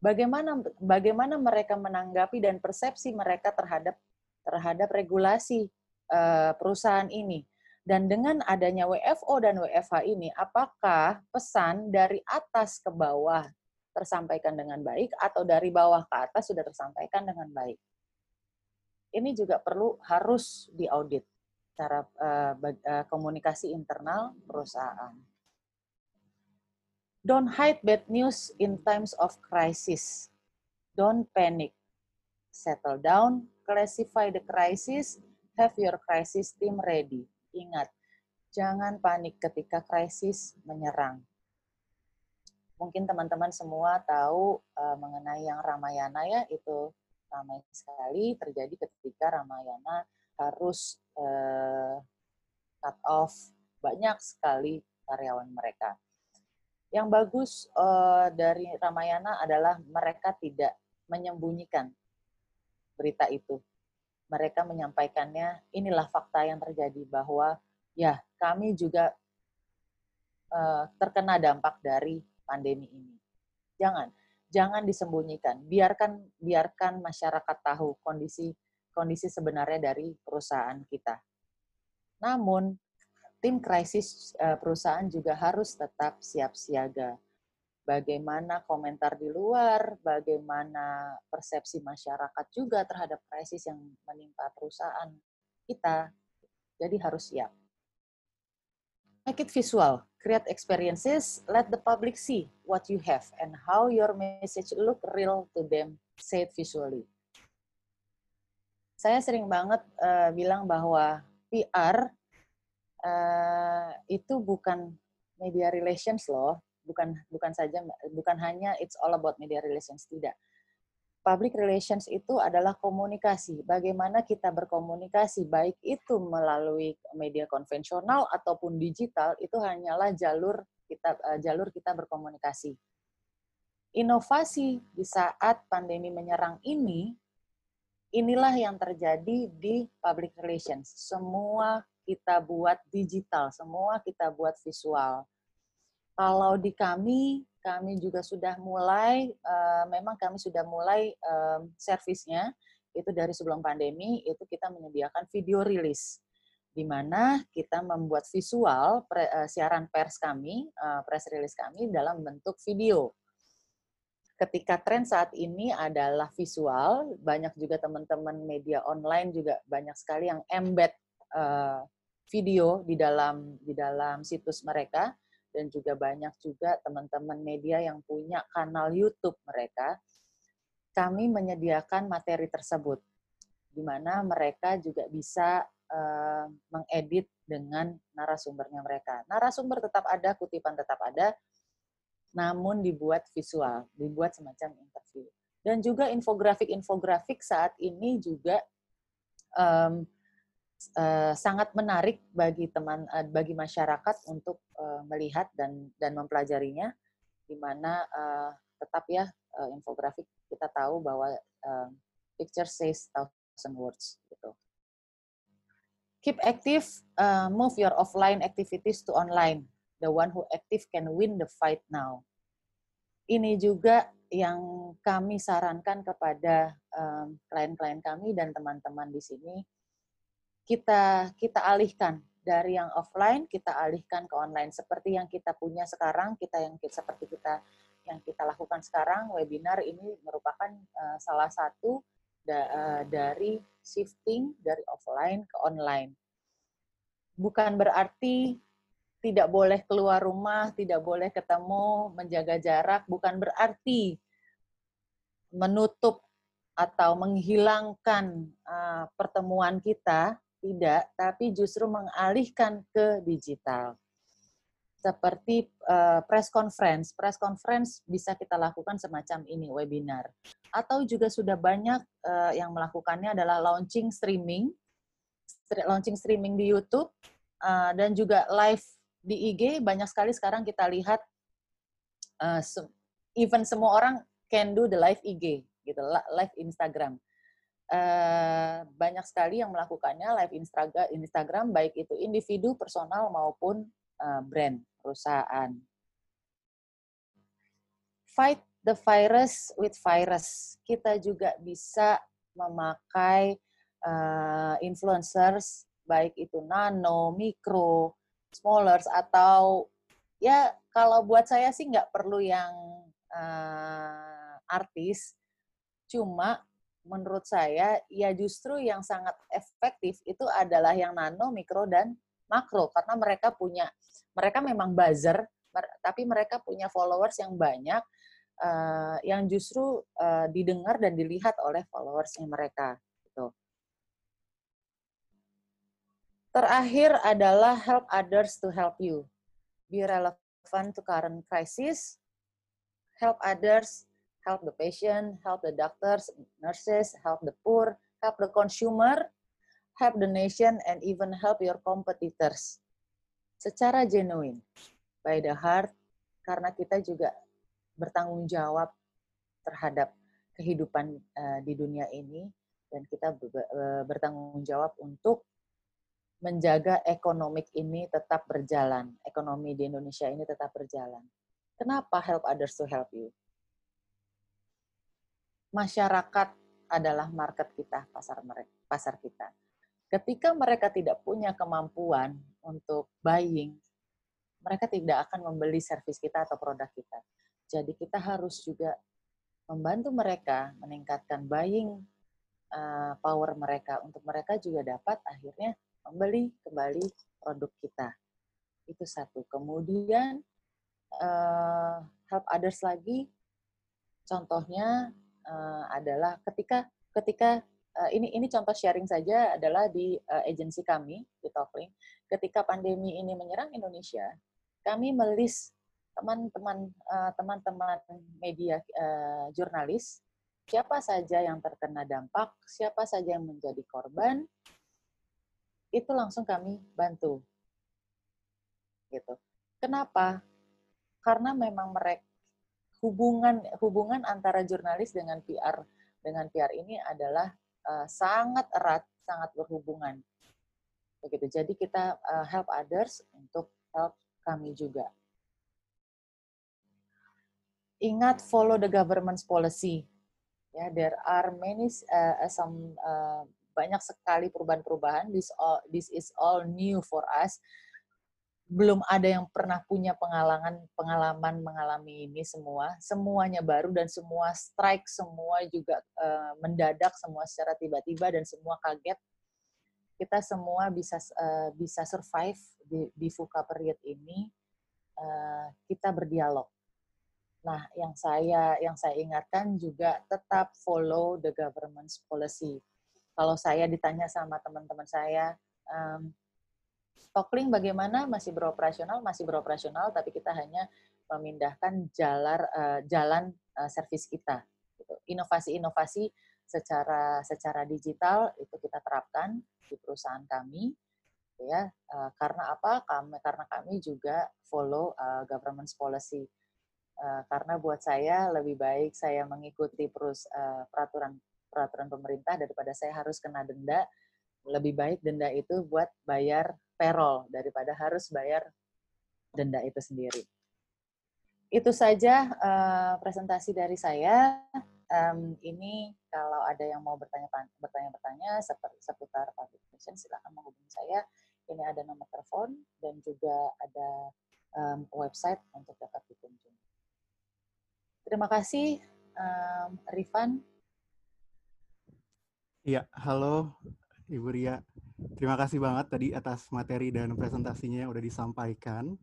Bagaimana bagaimana mereka menanggapi dan persepsi mereka terhadap terhadap regulasi uh, perusahaan ini? Dan dengan adanya WFO dan WFH ini, apakah pesan dari atas ke bawah tersampaikan dengan baik atau dari bawah ke atas sudah tersampaikan dengan baik? Ini juga perlu harus diaudit cara uh, uh, komunikasi internal perusahaan. Don't hide bad news in times of crisis. Don't panic. Settle down, classify the crisis, have your crisis team ready Ingat, jangan panik ketika krisis menyerang. Mungkin teman-teman semua tahu uh, mengenai yang Ramayana ya, itu ramai sekali terjadi ketika Ramayana harus uh, cut off banyak sekali karyawan mereka. Yang bagus uh, dari Ramayana adalah mereka tidak menyembunyikan berita itu mereka menyampaikannya, inilah fakta yang terjadi bahwa ya kami juga uh, terkena dampak dari pandemi ini. Jangan, jangan disembunyikan. Biarkan biarkan masyarakat tahu kondisi kondisi sebenarnya dari perusahaan kita. Namun tim krisis uh, perusahaan juga harus tetap siap siaga bagaimana komentar di luar, bagaimana persepsi masyarakat juga terhadap krisis yang menimpa perusahaan kita. Jadi harus siap. Make it visual, create experiences, let the public see what you have and how your message look real to them, say it visually. Saya sering banget uh, bilang bahwa PR uh, eh, itu bukan media relations loh, bukan bukan saja bukan hanya it's all about media relations tidak. Public relations itu adalah komunikasi. Bagaimana kita berkomunikasi baik itu melalui media konvensional ataupun digital itu hanyalah jalur kita uh, jalur kita berkomunikasi. Inovasi di saat pandemi menyerang ini inilah yang terjadi di public relations. Semua kita buat digital semua kita buat visual kalau di kami, kami juga sudah mulai, uh, memang kami sudah mulai um, servisnya, itu dari sebelum pandemi, itu kita menyediakan video rilis, di mana kita membuat visual pre, uh, siaran pers kami, uh, press release kami dalam bentuk video. Ketika tren saat ini adalah visual, banyak juga teman-teman media online juga banyak sekali yang embed uh, video di dalam di dalam situs mereka dan juga banyak juga teman-teman media yang punya kanal YouTube mereka, kami menyediakan materi tersebut, di mana mereka juga bisa uh, mengedit dengan narasumbernya mereka. Narasumber tetap ada, kutipan tetap ada, namun dibuat visual, dibuat semacam interview. Dan juga infografik-infografik saat ini juga um, uh, sangat menarik bagi teman uh, bagi masyarakat untuk uh, melihat dan dan mempelajarinya di mana uh, tetap ya uh, infografik kita tahu bahwa uh, picture says thousand words gitu. Keep active, uh, move your offline activities to online. The one who active can win the fight now. Ini juga yang kami sarankan kepada klien-klien um, kami dan teman-teman di sini kita kita alihkan. Dari yang offline kita alihkan ke online. Seperti yang kita punya sekarang kita yang seperti kita yang kita lakukan sekarang webinar ini merupakan uh, salah satu da, uh, dari shifting dari offline ke online. Bukan berarti tidak boleh keluar rumah tidak boleh ketemu menjaga jarak. Bukan berarti menutup atau menghilangkan uh, pertemuan kita tidak, tapi justru mengalihkan ke digital. Seperti uh, press conference, press conference bisa kita lakukan semacam ini, webinar. Atau juga sudah banyak uh, yang melakukannya adalah launching streaming, launching streaming di YouTube, uh, dan juga live di IG, banyak sekali sekarang kita lihat, uh, even semua orang can do the live IG, gitu, live Instagram uh, banyak sekali yang melakukannya live Instagram, Instagram baik itu individu, personal maupun uh, brand perusahaan. Fight the virus with virus. Kita juga bisa memakai uh, influencers baik itu nano, mikro, smallers atau ya kalau buat saya sih nggak perlu yang artis, cuma menurut saya ya justru yang sangat efektif itu adalah yang nano, mikro dan makro karena mereka punya mereka memang buzzer tapi mereka punya followers yang banyak uh, yang justru uh, didengar dan dilihat oleh followersnya mereka gitu. Terakhir adalah help others to help you. Be relevant to current crisis. Help others, help the patient, help the doctors, nurses, help the poor, help the consumer, help the nation, and even help your competitors. Secara genuine, by the heart, karena kita juga bertanggung jawab terhadap kehidupan uh, di dunia ini dan kita uh, bertanggung jawab untuk menjaga ekonomi ini tetap berjalan, ekonomi di Indonesia ini tetap berjalan. Kenapa help others to help you? Masyarakat adalah market kita, pasar mereka, pasar kita. Ketika mereka tidak punya kemampuan untuk buying, mereka tidak akan membeli servis kita atau produk kita. Jadi kita harus juga membantu mereka meningkatkan buying uh, power mereka untuk mereka juga dapat akhirnya membeli kembali produk kita. Itu satu. Kemudian uh, help others lagi. Contohnya uh, adalah ketika ketika uh, ini ini contoh sharing saja adalah di uh, agensi kami di Toplink. Ketika pandemi ini menyerang Indonesia, kami melis teman-teman uh, teman-teman media uh, jurnalis siapa saja yang terkena dampak, siapa saja yang menjadi korban, itu langsung kami bantu. Gitu. Kenapa? Karena memang mereka hubungan hubungan antara jurnalis dengan PR dengan PR ini adalah uh, sangat erat, sangat berhubungan. Begitu. Jadi kita uh, help others untuk help kami juga ingat follow the government's policy. Ya, there are many uh, some uh, banyak sekali perubahan-perubahan. This all this is all new for us. Belum ada yang pernah punya pengalaman pengalaman mengalami ini semua. Semuanya baru dan semua strike, semua juga uh, mendadak, semua secara tiba-tiba dan semua kaget. Kita semua bisa uh, bisa survive di, di VUCA period ini. Uh, kita berdialog Nah, yang saya yang saya ingatkan juga tetap follow the government's policy. Kalau saya ditanya sama teman-teman saya, um, Stokling bagaimana masih beroperasional, masih beroperasional, tapi kita hanya memindahkan jalan uh, jalan uh, servis kita. Gitu. Inovasi-inovasi secara secara digital itu kita terapkan di perusahaan kami, ya. Uh, karena apa? Kami karena kami juga follow uh, government's policy Eh, karena buat saya lebih baik saya mengikuti perus peraturan peraturan pemerintah daripada saya harus kena denda. Lebih baik denda itu buat bayar payroll daripada harus bayar denda itu sendiri. Itu saja uh, presentasi dari saya. Um, ini kalau ada yang mau bertanya bertanya-bertanya seputar public relation silakan menghubungi saya. Ini ada nomor telepon dan juga ada um, website untuk dapat dikunjungi. Terima kasih, um, Rifan. Iya, halo Ibu Ria. Terima kasih banget tadi atas materi dan presentasinya yang udah disampaikan.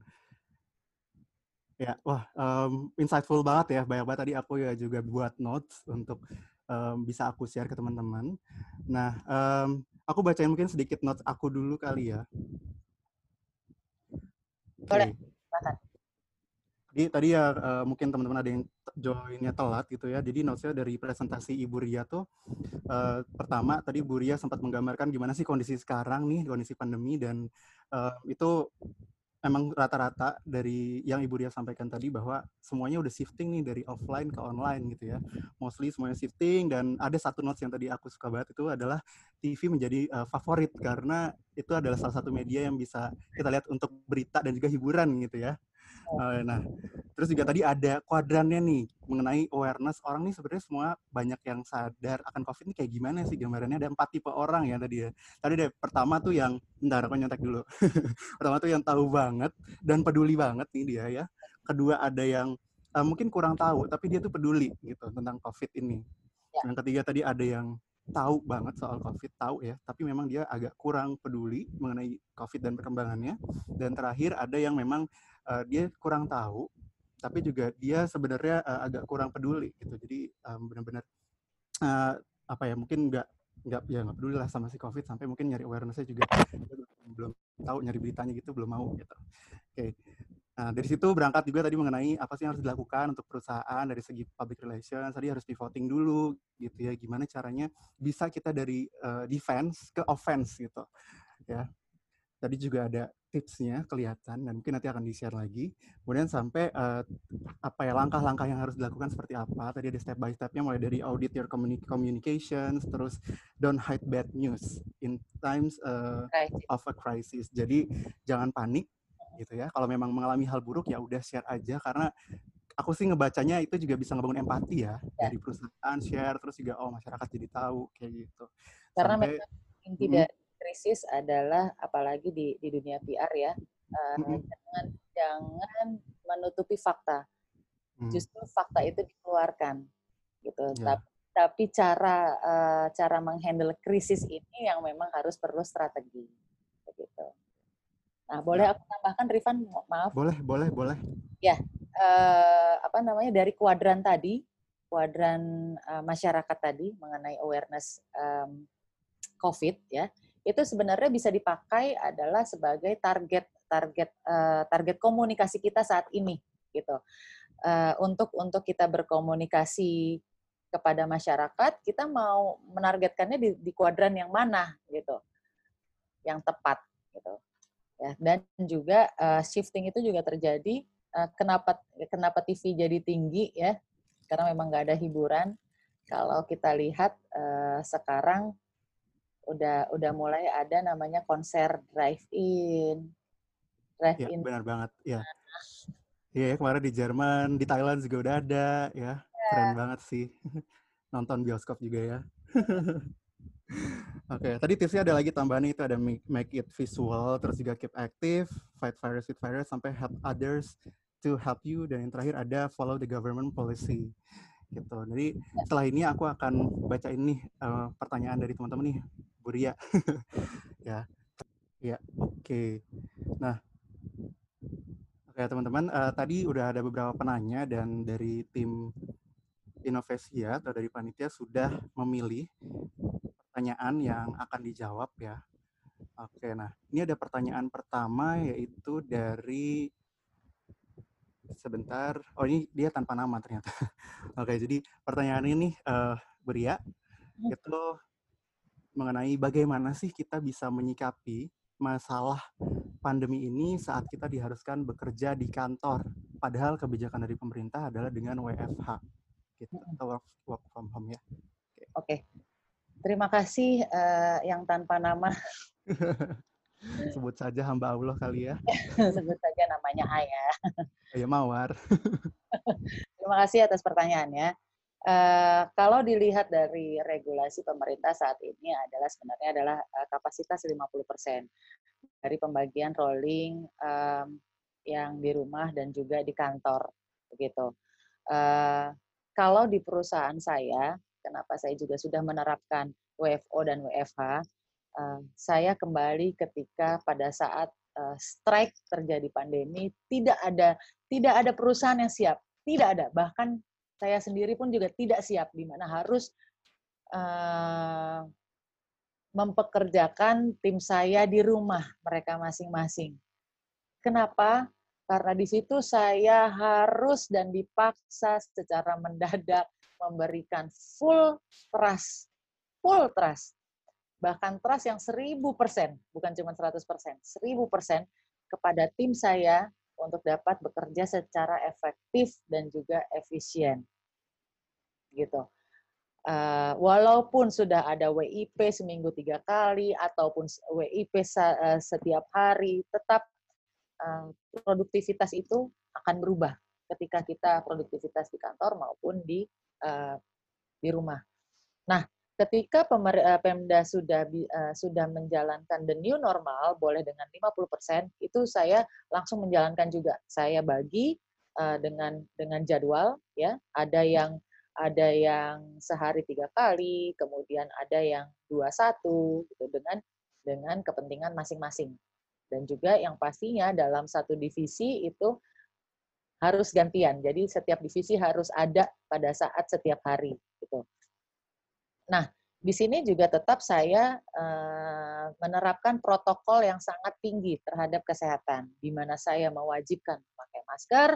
Ya, wah, um, insightful banget ya. Banyak banget tadi aku ya juga buat notes untuk um, bisa aku share ke teman-teman. Nah, um, aku bacain mungkin sedikit notes aku dulu kali ya. Boleh, okay. Jadi tadi ya uh, mungkin teman-teman ada yang joinnya telat gitu ya. Jadi notesnya dari presentasi Ibu Ria tuh uh, pertama tadi Ibu Ria sempat menggambarkan gimana sih kondisi sekarang nih kondisi pandemi dan uh, itu emang rata-rata dari yang Ibu Ria sampaikan tadi bahwa semuanya udah shifting nih dari offline ke online gitu ya. Mostly semuanya shifting dan ada satu notes yang tadi aku suka banget itu adalah TV menjadi uh, favorit karena itu adalah salah satu media yang bisa kita lihat untuk berita dan juga hiburan gitu ya. Uh, nah, terus juga tadi ada kuadrannya nih mengenai awareness orang nih sebenarnya semua banyak yang sadar akan COVID ini kayak gimana sih gambarannya ada empat tipe orang ya tadi ya. Tadi deh pertama tuh yang bentar aku nyontek dulu. pertama tuh yang tahu banget dan peduli banget nih dia ya. Kedua ada yang uh, mungkin kurang tahu tapi dia tuh peduli gitu tentang COVID ini. Ya. Yang ketiga tadi ada yang tahu banget soal COVID, tahu ya, tapi memang dia agak kurang peduli mengenai COVID dan perkembangannya. Dan terakhir ada yang memang uh, dia kurang tahu tapi juga dia sebenarnya uh, agak kurang peduli gitu jadi um, benar-benar uh, apa ya mungkin nggak nggak ya nggak peduli lah sama si covid sampai mungkin nyari awarenessnya juga belum tahu nyari beritanya gitu belum mau gitu oke okay. Nah, dari situ berangkat juga tadi mengenai apa sih yang harus dilakukan untuk perusahaan dari segi public relations. Tadi harus di voting dulu gitu ya. Gimana caranya bisa kita dari uh, defense ke offense gitu. Ya. Tadi juga ada tipsnya kelihatan dan mungkin nanti akan di-share lagi. Kemudian sampai uh, apa ya langkah-langkah yang harus dilakukan seperti apa. Tadi ada step by stepnya mulai dari audit your communications, terus don't hide bad news in times uh, of a crisis. Jadi jangan panik gitu ya. Kalau memang mengalami hal buruk ya udah share aja karena aku sih ngebacanya itu juga bisa ngebangun empati ya, ya. dari perusahaan share terus juga oh masyarakat jadi tahu kayak gitu. Karena Sampai, memang hmm krisis adalah apalagi di di dunia PR ya uh, mm-hmm. jangan jangan menutupi fakta mm. justru fakta itu dikeluarkan gitu yeah. tapi tapi cara uh, cara menghandle krisis ini yang memang harus perlu strategi begitu nah boleh ya. aku tambahkan Rifan maaf boleh boleh boleh ya uh, apa namanya dari kuadran tadi kuadran uh, masyarakat tadi mengenai awareness um, COVID ya itu sebenarnya bisa dipakai adalah sebagai target target uh, target komunikasi kita saat ini gitu. Uh, untuk untuk kita berkomunikasi kepada masyarakat kita mau menargetkannya di, di kuadran yang mana gitu. Yang tepat gitu. Ya dan juga uh, shifting itu juga terjadi uh, kenapa kenapa TV jadi tinggi ya. Karena memang nggak ada hiburan. Kalau kita lihat uh, sekarang udah udah mulai ada namanya konser drive-in. Drive-in. Ya, benar banget. Ya. Iya, ya, kemarin di Jerman, di Thailand juga udah ada ya. ya. Keren banget sih. Nonton bioskop juga ya. Oke, okay, tadi tipsnya ada lagi tambahan itu ada make, it visual, terus juga keep active, fight virus with virus, sampai help others to help you, dan yang terakhir ada follow the government policy gitu. Jadi ya. setelah ini aku akan baca ini uh, pertanyaan dari teman-teman nih, Bu Ria. ya, ya, oke. Okay. Nah, oke okay, teman-teman, uh, tadi udah ada beberapa penanya dan dari tim Inovasia atau dari panitia sudah memilih pertanyaan yang akan dijawab ya. Oke, nah ini ada pertanyaan pertama yaitu dari sebentar. Oh ini dia tanpa nama ternyata. Oke, jadi pertanyaan ini uh, Beria hmm. itu mengenai bagaimana sih kita bisa menyikapi masalah pandemi ini saat kita diharuskan bekerja di kantor, padahal kebijakan dari pemerintah adalah dengan WFH, gitu, atau work, work from home ya. Oke, okay. terima kasih uh, yang tanpa nama. Sebut saja hamba Allah kali ya. Sebut saja namanya Ayah. Ayah Mawar. Terima kasih atas pertanyaannya. Uh, kalau dilihat dari regulasi pemerintah saat ini adalah sebenarnya adalah uh, kapasitas 50% dari pembagian rolling um, yang di rumah dan juga di kantor begitu. Uh, kalau di perusahaan saya, kenapa saya juga sudah menerapkan WFO dan WFH, uh, saya kembali ketika pada saat uh, strike terjadi pandemi tidak ada tidak ada perusahaan yang siap tidak ada bahkan saya sendiri pun juga tidak siap di mana harus uh, mempekerjakan tim saya di rumah mereka masing-masing. Kenapa? Karena di situ saya harus dan dipaksa secara mendadak memberikan full trust, full trust bahkan trust yang seribu persen, bukan cuma seratus persen, seribu persen kepada tim saya untuk dapat bekerja secara efektif dan juga efisien. Gitu. Uh, walaupun sudah ada WIP seminggu tiga kali ataupun WIP uh, setiap hari, tetap uh, produktivitas itu akan berubah ketika kita produktivitas di kantor maupun di di rumah. Nah, ketika pemer, Pemda sudah uh, sudah menjalankan the new normal boleh dengan 50%, itu saya langsung menjalankan juga. Saya bagi uh, dengan dengan jadwal ya, ada yang ada yang sehari tiga kali, kemudian ada yang dua satu, gitu dengan dengan kepentingan masing-masing. Dan juga yang pastinya dalam satu divisi itu harus gantian. Jadi setiap divisi harus ada pada saat setiap hari. Gitu. Nah, di sini juga tetap saya uh, menerapkan protokol yang sangat tinggi terhadap kesehatan, di mana saya mewajibkan memakai masker,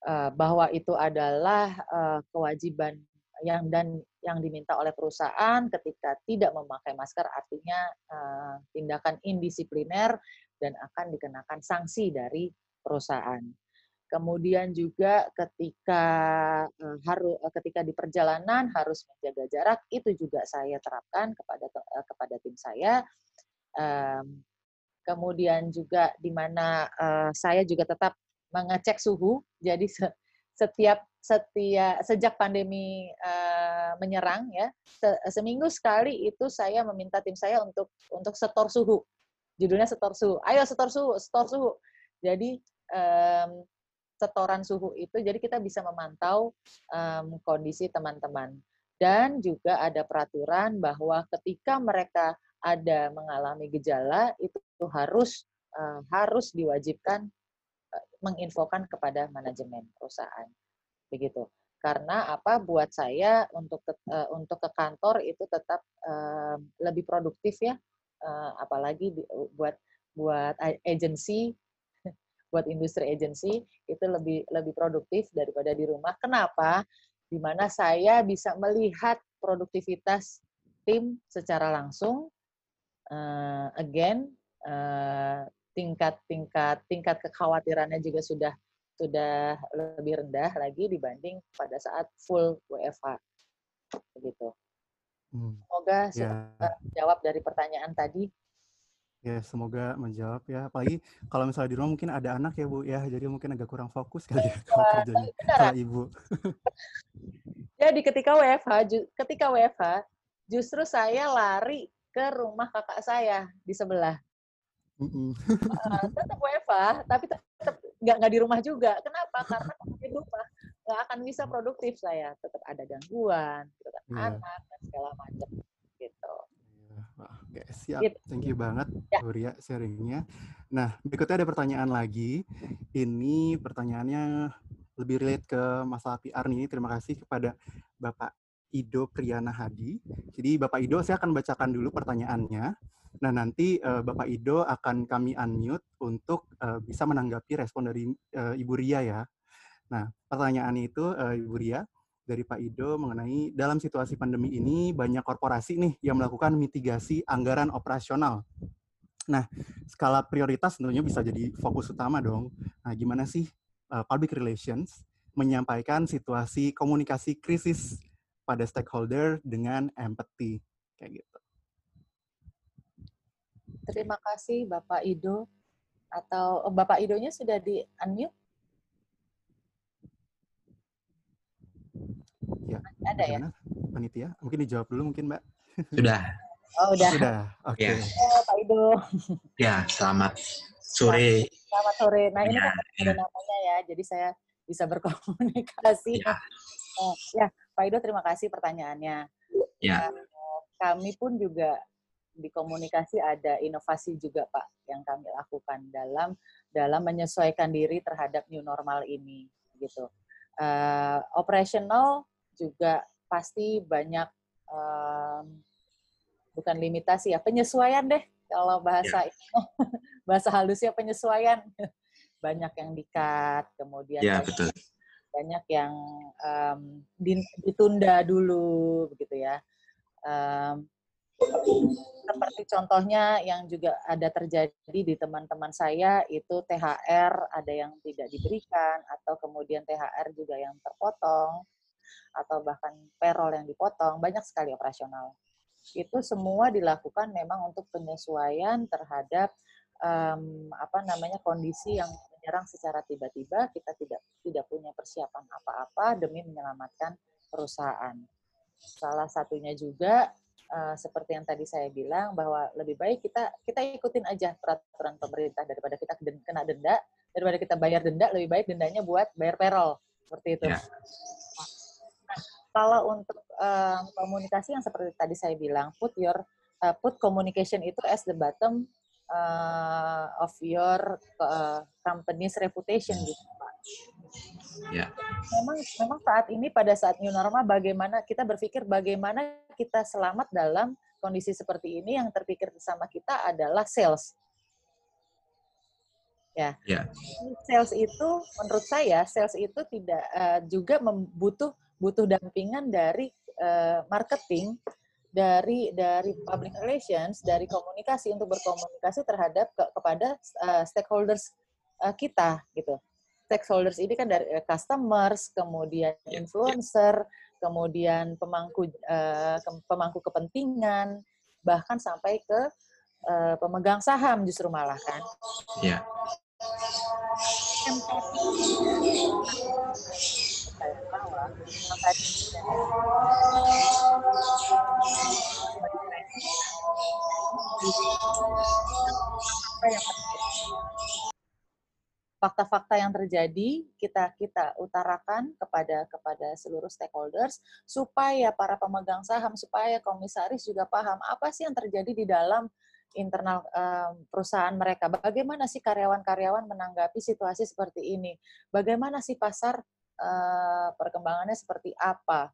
Eh, bahwa itu adalah eh, kewajiban yang dan yang diminta oleh perusahaan ketika tidak memakai masker artinya eh, tindakan indisipliner dan akan dikenakan sanksi dari perusahaan. Kemudian juga ketika harus ketika di perjalanan harus menjaga jarak itu juga saya terapkan kepada kepada tim saya. Kemudian juga di mana saya juga tetap mengecek suhu. Jadi setiap setiap sejak pandemi menyerang ya se, seminggu sekali itu saya meminta tim saya untuk untuk setor suhu. Judulnya setor suhu. Ayo setor suhu, setor suhu. Jadi setoran suhu itu jadi kita bisa memantau um, kondisi teman-teman dan juga ada peraturan bahwa ketika mereka ada mengalami gejala itu harus uh, harus diwajibkan menginfokan kepada manajemen perusahaan. Begitu. Karena apa buat saya untuk ke, uh, untuk ke kantor itu tetap uh, lebih produktif ya. Uh, apalagi buat buat agensi buat industri agensi itu lebih lebih produktif daripada di rumah. Kenapa? Di mana saya bisa melihat produktivitas tim secara langsung. Uh, again, uh, tingkat tingkat tingkat kekhawatirannya juga sudah sudah lebih rendah lagi dibanding pada saat full WFH begitu. Hmm. Semoga yeah. jawab dari pertanyaan tadi. Ya, semoga menjawab ya. Apalagi kalau misalnya di rumah mungkin ada anak ya, Bu ya. Jadi mungkin agak kurang fokus kali ya kalau kerjanya kalau Ibu. Jadi ketika WFH, ketika WFH, justru saya lari ke rumah kakak saya di sebelah uh, tetap WFA, tapi tetap nggak nggak di rumah juga. Kenapa? Karena di rumah nggak akan bisa produktif saya. Tetap ada gangguan, gitu kan, yeah. anak dan segala macam. Iya, oke, siap. Gitu. Thank you banget, ya. Ria, sharingnya. Nah, berikutnya ada pertanyaan lagi. Ini pertanyaannya lebih relate ke masalah PR nih. Terima kasih kepada Bapak Ido Priyana Hadi. Jadi Bapak Ido, saya akan bacakan dulu pertanyaannya. Nah, nanti uh, Bapak Ido akan kami unmute untuk uh, bisa menanggapi respon dari uh, Ibu Ria ya. Nah, pertanyaan itu uh, Ibu Ria dari Pak Ido mengenai dalam situasi pandemi ini banyak korporasi nih yang melakukan mitigasi anggaran operasional. Nah, skala prioritas tentunya bisa jadi fokus utama dong. Nah, gimana sih uh, public relations menyampaikan situasi komunikasi krisis pada stakeholder dengan empathy kayak gitu. Terima kasih Bapak Ido. Atau oh, Bapak Idonya sudah di unmute? Ya, ada ya? Panitia, mungkin dijawab dulu mungkin Mbak. Sudah. Oh, udah. Sudah, oke. Okay. Ya. Oh, Pak Ido. Ya, selamat sore. Selamat sore. Nah, ini ya, kan ya. ada namanya ya, jadi saya bisa berkomunikasi. Ya. Oh, ya, Pak Ido terima kasih pertanyaannya. Ya. Uh, kami pun juga di komunikasi ada inovasi juga Pak yang kami lakukan dalam dalam menyesuaikan diri terhadap new normal ini gitu. Uh, operational juga pasti banyak um, bukan limitasi ya penyesuaian deh kalau bahasa yeah. bahasa halusnya penyesuaian banyak yang dikat kemudian yeah, betul. banyak yang um, ditunda dulu begitu ya um, seperti contohnya yang juga ada terjadi di teman-teman saya itu THR ada yang tidak diberikan atau kemudian THR juga yang terpotong atau bahkan payroll yang dipotong banyak sekali operasional. Itu semua dilakukan memang untuk penyesuaian terhadap um, apa namanya kondisi yang menyerang secara tiba-tiba. Kita tidak tidak punya persiapan apa-apa demi menyelamatkan perusahaan. Salah satunya juga uh, seperti yang tadi saya bilang bahwa lebih baik kita kita ikutin aja peraturan pemerintah. Daripada kita kena denda daripada kita bayar denda lebih baik dendanya buat bayar payroll. Seperti itu. Yeah. Kalau untuk uh, komunikasi yang seperti tadi saya bilang put your uh, put communication itu as the bottom uh, of your uh, company's reputation gitu Pak. Ya. Memang memang saat ini pada saat new normal bagaimana kita berpikir bagaimana kita selamat dalam kondisi seperti ini yang terpikir bersama kita adalah sales. Ya. ya. Sales itu menurut saya sales itu tidak uh, juga membutuh butuh dampingan dari uh, marketing dari dari public relations dari komunikasi untuk berkomunikasi terhadap ke, kepada uh, stakeholders uh, kita gitu stakeholders ini kan dari eh, customers, kemudian ya, ya. influencer, kemudian pemangku uh, pemangku kepentingan, bahkan sampai ke uh, pemegang saham justru malah kan. Fakta-fakta yang terjadi kita kita utarakan kepada kepada seluruh stakeholders supaya para pemegang saham supaya komisaris juga paham apa sih yang terjadi di dalam internal um, perusahaan mereka. Bagaimana sih karyawan-karyawan menanggapi situasi seperti ini? Bagaimana sih pasar uh, perkembangannya seperti apa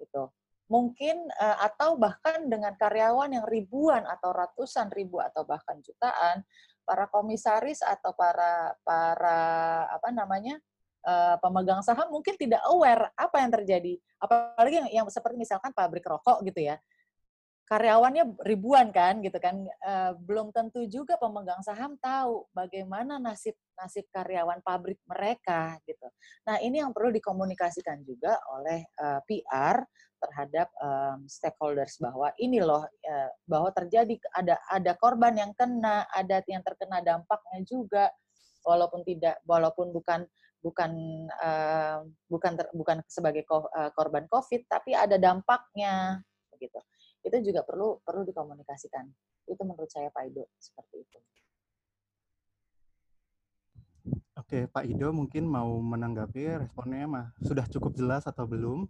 gitu. Mungkin uh, atau bahkan dengan karyawan yang ribuan atau ratusan ribu atau bahkan jutaan para komisaris atau para para apa namanya uh, pemegang saham mungkin tidak aware apa yang terjadi. Apalagi yang, yang seperti misalkan pabrik rokok gitu ya karyawannya ribuan kan gitu kan. Uh, belum tentu juga pemegang saham tahu bagaimana nasib nasib karyawan pabrik mereka gitu. Nah ini yang perlu dikomunikasikan juga oleh uh, eh, PR terhadap um, stakeholders bahwa ini loh uh, bahwa terjadi ada ada korban yang kena ada yang terkena dampaknya juga. Walaupun tidak walaupun bukan bukan uh, bukan ter, bukan sebagai korban COVID tapi ada dampaknya begitu itu juga perlu perlu dikomunikasikan. Itu menurut saya Pak Ido seperti itu. Oke, Pak Ido mungkin mau menanggapi responnya mah sudah cukup jelas atau belum?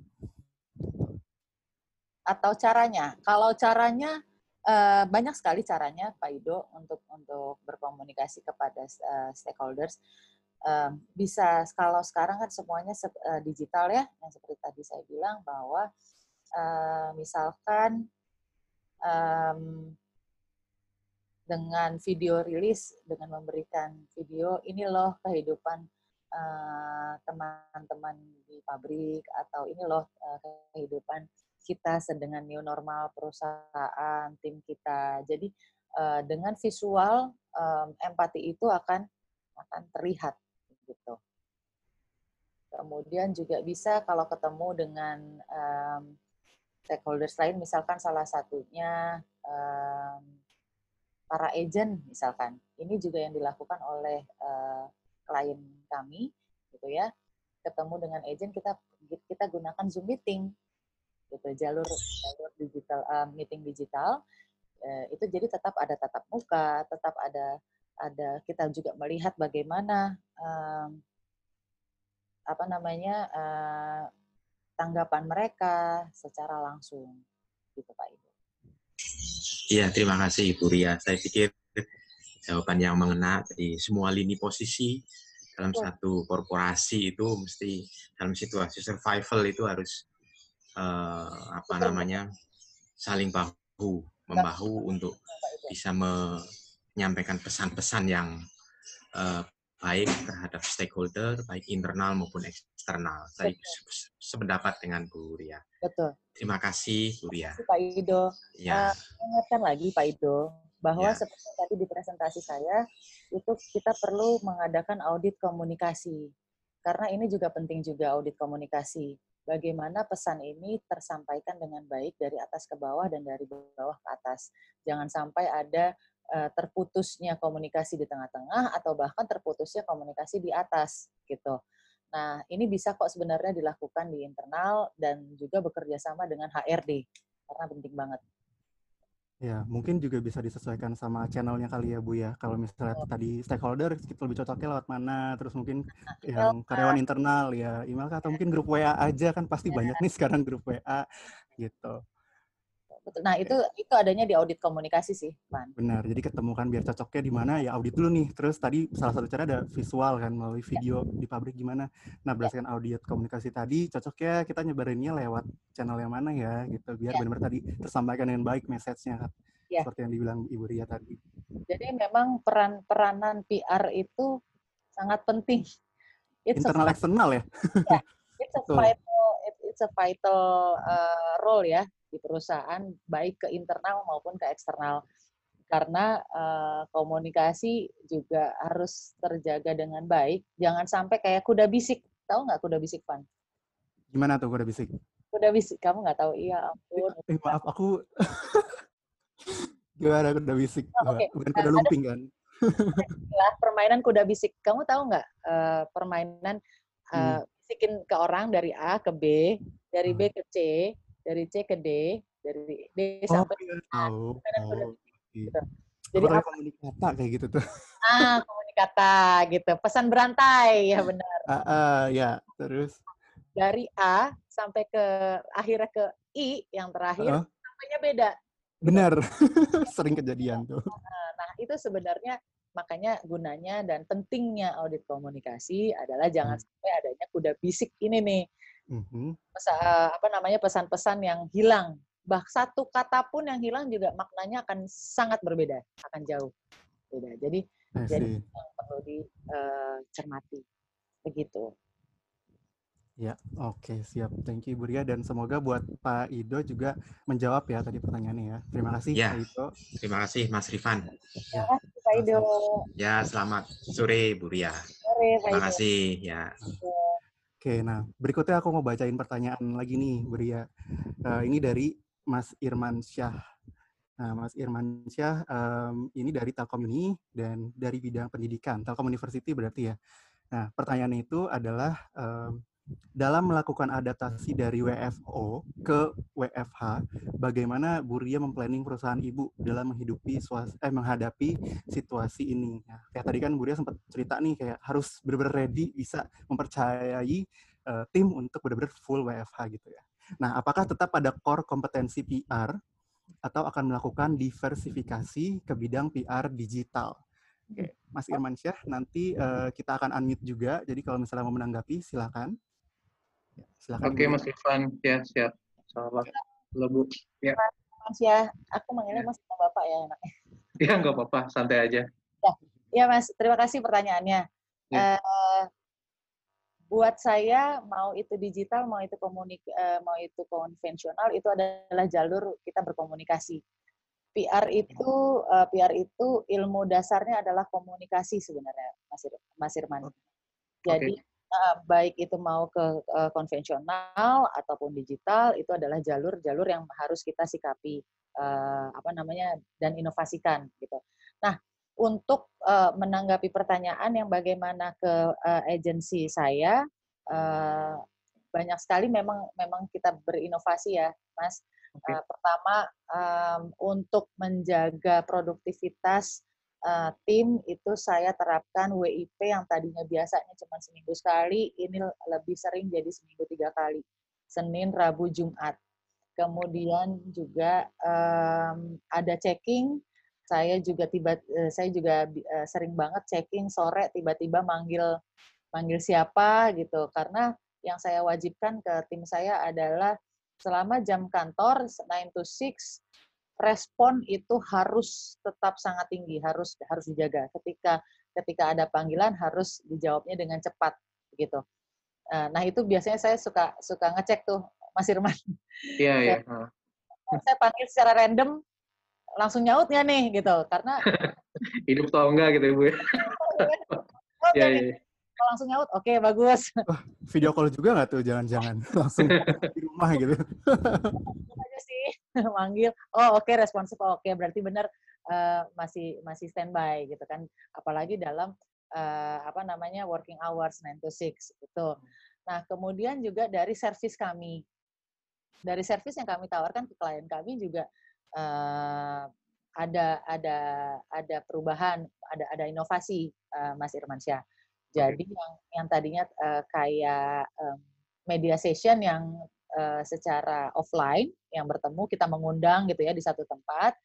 Atau caranya? Kalau caranya eh, banyak sekali caranya Pak Ido untuk untuk berkomunikasi kepada eh, stakeholders. bisa kalau sekarang kan semuanya eh, digital ya, yang seperti tadi saya bilang bahwa misalkan um, dengan video rilis dengan memberikan video ini loh kehidupan teman-teman uh, di pabrik atau ini loh uh, kehidupan kita sedengan new normal perusahaan tim kita. Jadi uh, dengan visual um, empati itu akan akan terlihat gitu. Kemudian juga bisa kalau ketemu dengan stakeholders lain, misalkan salah satunya um, para agent, misalkan. Ini juga yang dilakukan oleh uh, klien kami, gitu ya. Ketemu dengan agent kita kita gunakan Zoom meeting, gitu jalur jalur digital uh, meeting digital. Uh, itu jadi tetap ada tatap muka, tetap ada ada kita juga melihat bagaimana um, apa namanya uh, tanggapan mereka secara langsung gitu Pak Ibu. Iya, terima kasih Ibu Ria. Saya pikir jawaban yang mengena di semua lini posisi dalam ya. satu korporasi itu mesti dalam situasi survival itu harus uh, apa namanya saling bahu membahu untuk bisa menyampaikan pesan-pesan yang uh, baik terhadap stakeholder, baik internal maupun eksternal. Saya sependapat dengan Bu Ria. Betul. Terima kasih Bu Ria. Terima kasih Pak Ido. Ya. Uh, ingatkan lagi Pak Ido bahwa ya. seperti tadi di presentasi saya itu kita perlu mengadakan audit komunikasi karena ini juga penting juga audit komunikasi bagaimana pesan ini tersampaikan dengan baik dari atas ke bawah dan dari bawah ke atas jangan sampai ada terputusnya komunikasi di tengah-tengah atau bahkan terputusnya komunikasi di atas gitu nah ini bisa kok sebenarnya dilakukan di internal dan juga bekerja sama dengan HRD karena penting banget Ya, mungkin juga bisa disesuaikan sama channelnya kali ya Bu ya. Kalau misalnya oh. tadi stakeholder, kita lebih cocoknya lewat mana, terus mungkin nah, yang karyawan internal ya email atau mungkin grup WA aja kan pasti ya. banyak nih sekarang grup WA gitu. Nah, itu itu adanya di audit komunikasi sih, Pan. Benar. Jadi ketemu kan biar cocoknya di mana ya audit dulu nih. Terus tadi salah satu cara ada visual kan melalui ya. video ya. di pabrik gimana. Nah, ya. berdasarkan ya. audit komunikasi tadi cocoknya kita nyebarinnya lewat channel yang mana ya gitu biar ya. benar-benar tadi tersampaikan dengan baik message-nya kan. Ya. Seperti yang dibilang Ibu Ria tadi. Jadi memang peran-peranan PR itu sangat penting. It's Internal eksternal ya. yeah. It's a vital it's a vital uh, role ya di perusahaan baik ke internal maupun ke eksternal. Karena uh, komunikasi juga harus terjaga dengan baik. Jangan sampai kayak kuda bisik. Tahu nggak kuda bisik pan gimana tuh kuda bisik? Kuda bisik. Kamu nggak tahu? Iya ampun. Eh, maaf aku gimana kuda bisik? Oh, okay. bukan kuda nah, lumping kan? Lah permainan kuda bisik. Kamu tahu nggak uh, permainan uh, hmm. Bisikin ke orang dari A ke B dari B hmm. ke C dari C ke D, dari D oh, sampai iya, tahu. Oh, gitu. Jadi apa komunikata kayak gitu tuh. Ah, komunikata gitu. Pesan berantai ya benar. Uh, uh, ya, terus dari A sampai ke akhirnya ke I yang terakhir uh. sampainya beda. Benar. Sering kejadian tuh. Nah, nah, itu sebenarnya makanya gunanya dan pentingnya audit komunikasi adalah jangan hmm. sampai adanya kuda bisik ini nih mm-hmm. apa namanya pesan-pesan yang hilang. Bah satu kata pun yang hilang juga maknanya akan sangat berbeda, akan jauh beda. Jadi jadi yang perlu dicermati uh, begitu. Ya, oke, okay, siap. Thank you, Bu Ria. Dan semoga buat Pak Ido juga menjawab ya tadi pertanyaannya ya. Terima kasih, ya, Pak Ido. Terima kasih, Mas Rifan. Ya, terima kasih, Pak Ido. Ya, selamat sore, Bu Ria. Sore, Pak Terima kasih, ya. Oke, nah berikutnya aku mau bacain pertanyaan lagi nih, Buria. Uh, ini dari Mas Irman Syah. Nah, Mas Irman Syah um, ini dari Telkom Uni dan dari bidang pendidikan, Telkom University berarti ya. Nah, pertanyaannya itu adalah um, dalam melakukan adaptasi dari WFO ke WFH, bagaimana Bu Ria memplanning perusahaan ibu dalam menghidupi eh, menghadapi situasi ini? Ya, kayak tadi kan Bu Ria sempat cerita nih kayak harus benar-benar ready bisa mempercayai uh, tim untuk benar-benar full WFH gitu ya. Nah, apakah tetap ada core kompetensi PR atau akan melakukan diversifikasi ke bidang PR digital? Oke, Mas Irman Syah, nanti uh, kita akan unmute juga. Jadi kalau misalnya mau menanggapi, silakan. Silakan. Oke, Mas Irfan. Ya, siap. Selamat. Halo, Bu. Ya. Mas ya, aku manggilnya ya. Mas sama Bapak ya enaknya. Iya, nggak apa-apa. Santai aja. Ya, ya Mas. Terima kasih pertanyaannya. Ya. Uh, buat saya mau itu digital mau itu komunik uh, mau itu konvensional itu adalah jalur kita berkomunikasi PR itu uh, PR itu ilmu dasarnya adalah komunikasi sebenarnya Mas, Ir Mas Irman jadi okay uh, baik itu mau ke uh, konvensional ataupun digital itu adalah jalur-jalur yang harus kita sikapi uh, apa namanya dan inovasikan gitu. Nah, untuk uh, menanggapi pertanyaan yang bagaimana ke uh, agensi saya uh, banyak sekali memang memang kita berinovasi ya, Mas. Okay. Uh, pertama um, untuk menjaga produktivitas uh, tim itu saya terapkan WIP yang tadinya biasanya cuma seminggu sekali, ini lebih sering jadi seminggu tiga kali. Senin, Rabu, Jumat. Kemudian juga um, ada checking. Saya juga tiba, uh, saya juga uh, sering banget checking sore tiba-tiba manggil manggil siapa gitu karena yang saya wajibkan ke tim saya adalah selama jam kantor 9 to 6 respon itu harus tetap sangat tinggi, harus harus dijaga. Ketika ketika ada panggilan harus dijawabnya dengan cepat gitu. Nah itu biasanya saya suka suka ngecek tuh Mas Irman. Iya iya. Saya panggil secara random langsung nyaut nggak nih gitu karena hidup tau enggak gitu ibu ya. Iya iya langsung nyaut oke okay, bagus. Oh, video call juga nggak tuh? Jangan-jangan langsung di rumah gitu. Aja sih manggil. Oh oke okay, responsif oh, oke okay, berarti benar uh, masih masih standby gitu kan. Apalagi dalam uh, apa namanya working hours 9 to 6 itu nah kemudian juga dari service kami. Dari service yang kami tawarkan ke klien kami juga uh, ada ada ada perubahan, ada ada inovasi, uh, Mas Irmansyah. Jadi yang yang tadinya uh, kayak um, media session yang uh, secara offline yang bertemu kita mengundang gitu ya di satu tempat,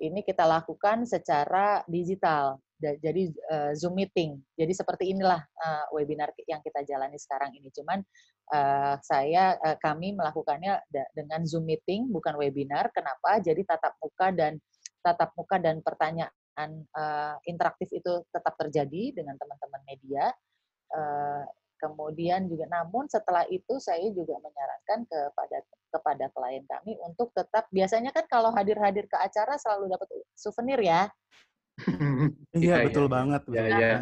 ini kita lakukan secara digital. Jadi uh, Zoom meeting. Jadi seperti inilah uh, webinar yang kita jalani sekarang ini. Cuman uh, saya uh, kami melakukannya dengan Zoom meeting bukan webinar. Kenapa? Jadi tatap muka dan tatap muka dan pertanyaan uh, interaktif itu tetap terjadi dengan teman-teman media. Uh, kemudian juga, namun setelah itu saya juga menyarankan kepada kepada klien kami untuk tetap biasanya kan kalau hadir-hadir ke acara selalu dapat souvenir ya. iya, iya betul ya, banget. Iya, iya.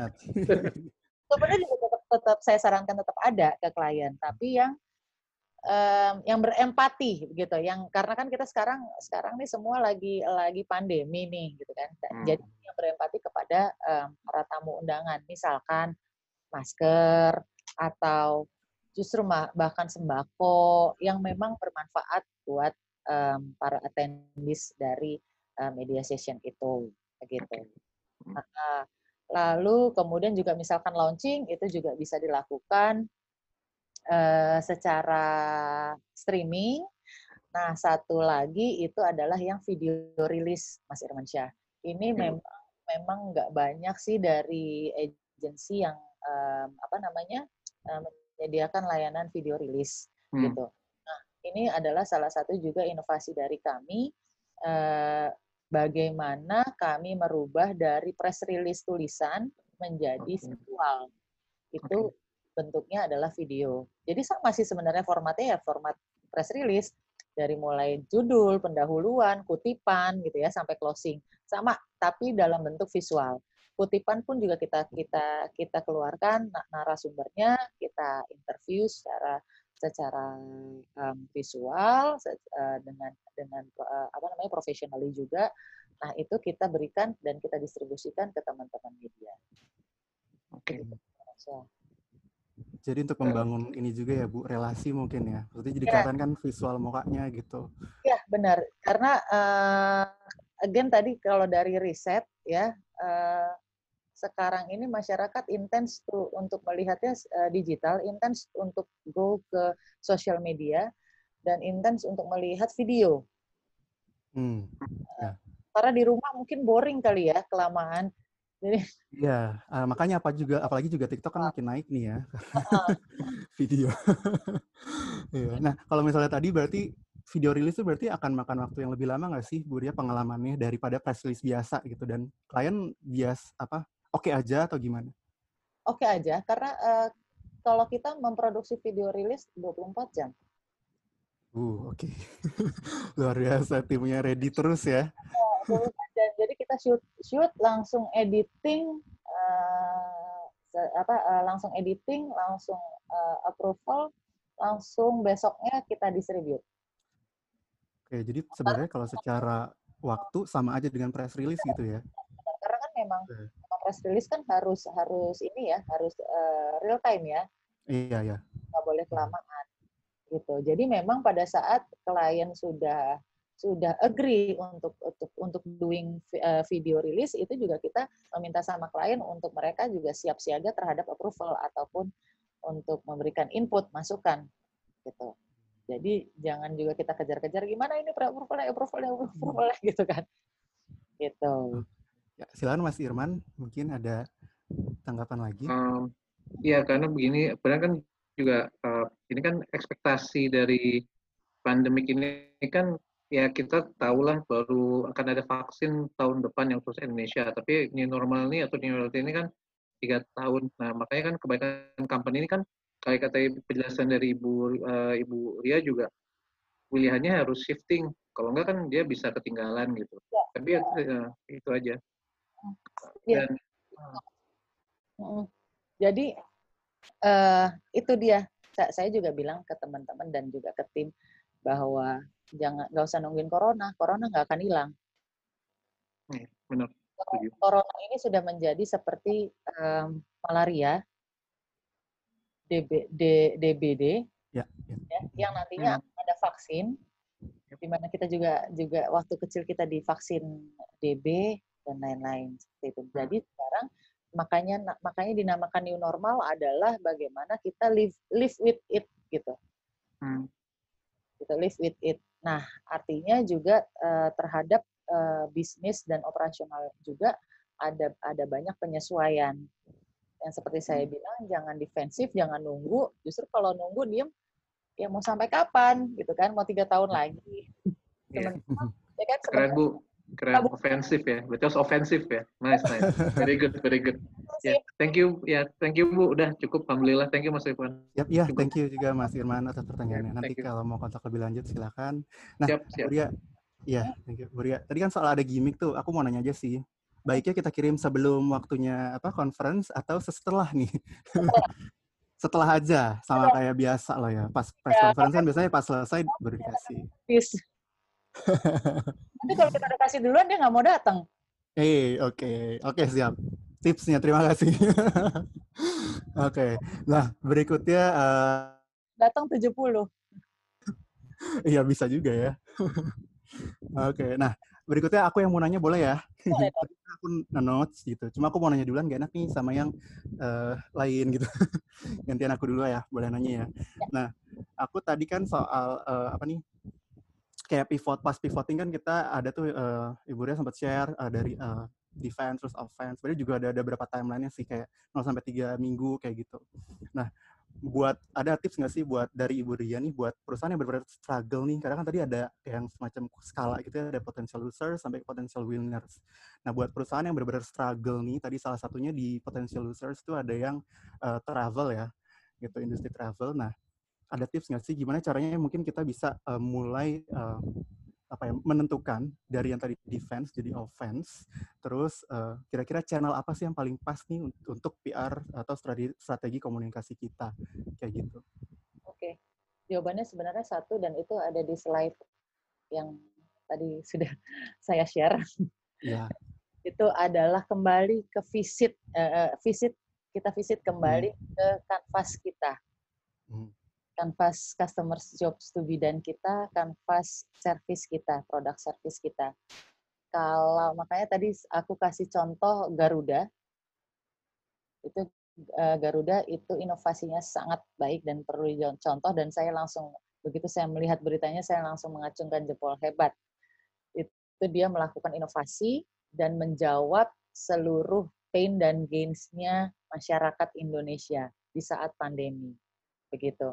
Souvenir juga tetap, tetap saya sarankan tetap ada ke klien, tapi yang um, yang berempati gitu yang karena kan kita sekarang sekarang nih semua lagi lagi pandemi nih gitu kan hmm. jadi yang berempati kepada um, para tamu undangan misalkan masker atau justru bahkan sembako yang memang bermanfaat buat um, para attendees dari uh, media session itu begitu. Nah, lalu kemudian juga misalkan launching itu juga bisa dilakukan uh, secara streaming. Nah, satu lagi itu adalah yang video rilis, Mas Irmansyah. Ini hmm. memang memang nggak banyak sih dari agensi yang um, apa namanya um, menyediakan layanan video rilis hmm. gitu. Nah, ini adalah salah satu juga inovasi dari kami. Uh, bagaimana kami merubah dari press release tulisan menjadi visual. Itu okay bentuknya adalah video. Jadi sama sih sebenarnya formatnya ya format press release dari mulai judul, pendahuluan, kutipan gitu ya sampai closing. Sama tapi dalam bentuk visual. Kutipan pun juga kita kita kita keluarkan narasumbernya, kita interview secara secara um, visual uh, dengan dengan uh, apa namanya profesional juga. Nah, itu kita berikan dan kita distribusikan ke teman-teman media. Oke. Okay. Jadi untuk membangun ini juga ya Bu, relasi mungkin ya. Maksudnya jadi ya. kelihatan kan visual mukanya gitu. Ya benar. Karena uh, again tadi kalau dari riset ya, uh, sekarang ini masyarakat intens tuh untuk melihatnya uh, digital, intens untuk go ke sosial media, dan intens untuk melihat video. Hmm. Ya. Karena di rumah mungkin boring kali ya, kelamaan. Jadi Iya, uh, makanya apa juga apalagi juga TikTok kan makin naik nih ya. video. Iya. Nah, kalau misalnya tadi berarti video rilis itu berarti akan makan waktu yang lebih lama nggak sih Bu Ria pengalamannya daripada press release biasa gitu dan klien bias apa oke okay aja atau gimana? Oke okay aja karena uh, kalau kita memproduksi video rilis 24 jam. Uh, oke. Okay. Luar biasa timnya ready terus ya. Oh, jadi kita shoot shoot langsung editing uh, apa uh, langsung editing langsung uh, approval langsung besoknya kita distribute. Oke, jadi sebenarnya kalau secara waktu sama aja dengan press release gitu ya? Karena kan memang okay. press release kan harus harus ini ya harus uh, real time ya. Iya ya. Nggak boleh kelamaan gitu. Jadi memang pada saat klien sudah sudah agree untuk untuk untuk doing uh, video release itu juga kita meminta sama klien untuk mereka juga siap siaga terhadap approval ataupun untuk memberikan input masukan gitu. Jadi jangan juga kita kejar-kejar gimana ini approval approval approval gitu kan. Gitu. Ya, silakan Mas Irman, mungkin ada tanggapan lagi. Um, ya karena begini, benar kan juga uh, ini kan ekspektasi dari pandemik ini kan ya kita tahulah baru akan ada vaksin tahun depan yang khusus Indonesia. Tapi new normal ini atau new normal ini kan tiga tahun. Nah makanya kan kebaikan company ini kan kayak kata penjelasan dari ibu uh, ibu Ria juga pilihannya harus shifting. Kalau enggak kan dia bisa ketinggalan gitu. Ya. Tapi ya, ya itu aja. Ya. Dan, uh. Jadi uh, itu dia. Saya juga bilang ke teman-teman dan juga ke tim bahwa jangan nggak usah nungguin corona, corona nggak akan hilang. Hmm, benar. Corona ini sudah menjadi seperti um, malaria, DB, D, DBD, ya, ya. Ya, yang nantinya hmm. ada vaksin, di mana kita juga juga waktu kecil kita divaksin DB dan lain-lain seperti itu. Hmm. Jadi sekarang makanya makanya dinamakan new normal adalah bagaimana kita live live with it gitu. Hmm gitu live with it. Nah, artinya juga uh, terhadap uh, bisnis dan operasional juga ada ada banyak penyesuaian. Yang seperti saya hmm. bilang, jangan defensif, jangan nunggu. Justru kalau nunggu diem, ya mau sampai kapan gitu kan? Mau tiga tahun lagi. Yeah. ya kan, Keren Bu, keren ofensif ya. Betul ofensif ya. Nice, nice. Very good, very good. Ya, yeah, thank you. Ya, yeah, thank you Bu. Udah cukup. Alhamdulillah. Thank you Mas Irfan. Yap, ya, thank you juga Mas Irman atas pertanyaannya. Nanti kalau mau kontak lebih lanjut silakan. Nah, siap, siap. Buria, ya, thank you Buria. Tadi kan soal ada gimmick tuh, aku mau nanya aja sih. Baiknya kita kirim sebelum waktunya apa conference atau setelah nih? setelah aja sama kayak biasa loh ya. Pas press ya, conference kan biasanya pas selesai baru dikasih. Nanti kalau kita udah kasih duluan dia nggak mau datang. Eh, hey, oke. Okay. Oke, okay, siap. Tipsnya, terima kasih. oke. okay. Nah, berikutnya uh... datang 70. Iya, bisa juga ya. oke. okay. Nah, berikutnya aku yang mau nanya boleh ya? Boleh aku notes gitu. Cuma aku mau nanya duluan gak enak nih sama yang uh, lain gitu. Gantian aku dulu ya, boleh nanya ya. ya. Nah, aku tadi kan soal uh, apa nih kayak pivot pas pivoting kan kita ada tuh uh, Ibu Ria sempat share uh, dari uh, defense terus offense. Sebenarnya juga ada ada beberapa timelinenya sih kayak 0 sampai 3 minggu kayak gitu. Nah, buat ada tips nggak sih buat dari Ibu Ria nih buat perusahaan yang benar-benar struggle nih karena kan tadi ada yang semacam skala gitu ya ada potential losers sampai potential winners. Nah buat perusahaan yang benar-benar struggle nih tadi salah satunya di potential losers itu ada yang uh, travel ya gitu industri travel. Nah ada tips nggak sih gimana caranya mungkin kita bisa uh, mulai uh, apa ya menentukan dari yang tadi defense jadi offense terus kira kira-kira channel apa sih yang paling pas nih untuk PR atau strategi, strategi komunikasi kita kayak gitu oke okay. jawabannya sebenarnya satu dan itu ada di slide yang tadi sudah saya share ya. itu adalah kembali ke visit uh, visit kita visit kembali hmm. ke kanvas kita hmm kanvas customer jobs to be dan kita, kanvas service kita, produk service kita. Kalau makanya tadi aku kasih contoh Garuda, itu uh, Garuda itu inovasinya sangat baik dan perlu contoh dan saya langsung begitu saya melihat beritanya saya langsung mengacungkan jempol hebat. Itu dia melakukan inovasi dan menjawab seluruh pain dan gains-nya masyarakat Indonesia di saat pandemi. Begitu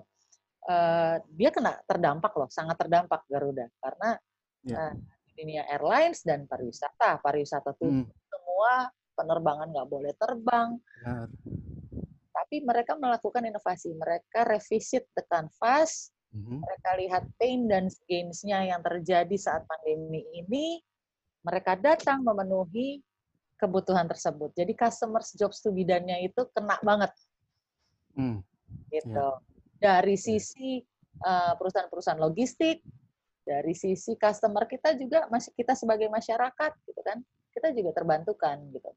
uh, dia kena terdampak loh, sangat terdampak Garuda karena yeah. uh, dunia airlines dan pariwisata, pariwisata tuh hmm. semua penerbangan nggak boleh terbang. Benar. Tapi mereka melakukan inovasi, mereka revisit the canvas, mm-hmm. mereka lihat pain dan gains-nya yang terjadi saat pandemi ini, mereka datang memenuhi kebutuhan tersebut. Jadi customer jobs to bidannya itu kena banget. Mm. Gitu. Yeah dari sisi perusahaan-perusahaan logistik, dari sisi customer kita juga masih kita sebagai masyarakat gitu kan, kita juga terbantukan gitu.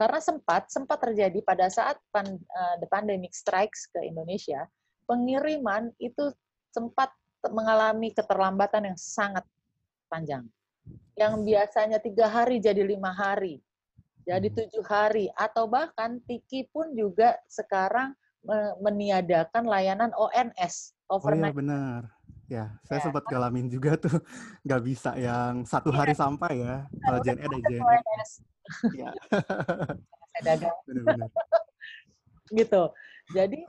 Karena sempat sempat terjadi pada saat pan, uh, the pandemic strikes ke Indonesia, pengiriman itu sempat mengalami keterlambatan yang sangat panjang. Yang biasanya tiga hari jadi lima hari, jadi tujuh hari, atau bahkan Tiki pun juga sekarang meniadakan layanan ONS overnight. Oh iya benar. Ya, saya ya. sempat ngalamin juga tuh nggak bisa yang satu hari ya. sampai ya. Kalau JNE ada JNE. Iya. saya dagang. Benar-benar. gitu. Jadi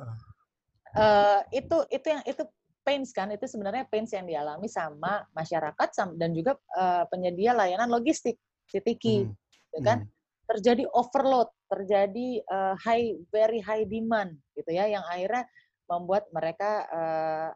uh, itu itu yang itu pains kan itu sebenarnya pains yang dialami sama masyarakat dan juga uh, penyedia layanan logistik si Tiki, hmm. gitu kan? Hmm. Terjadi overload, terjadi uh, high very high demand gitu ya yang akhirnya membuat mereka uh,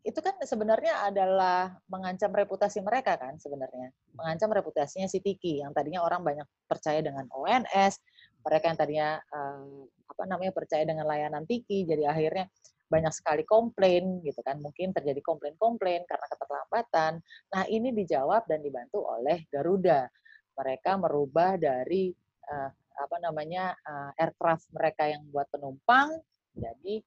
itu kan sebenarnya adalah mengancam reputasi mereka kan sebenarnya. Mengancam reputasinya si Tiki yang tadinya orang banyak percaya dengan ONS mereka yang tadinya uh, apa namanya percaya dengan layanan Tiki jadi akhirnya banyak sekali komplain gitu kan. Mungkin terjadi komplain-komplain karena keterlambatan. Nah ini dijawab dan dibantu oleh Garuda. Mereka merubah dari uh, apa namanya uh, aircraft mereka yang buat penumpang jadi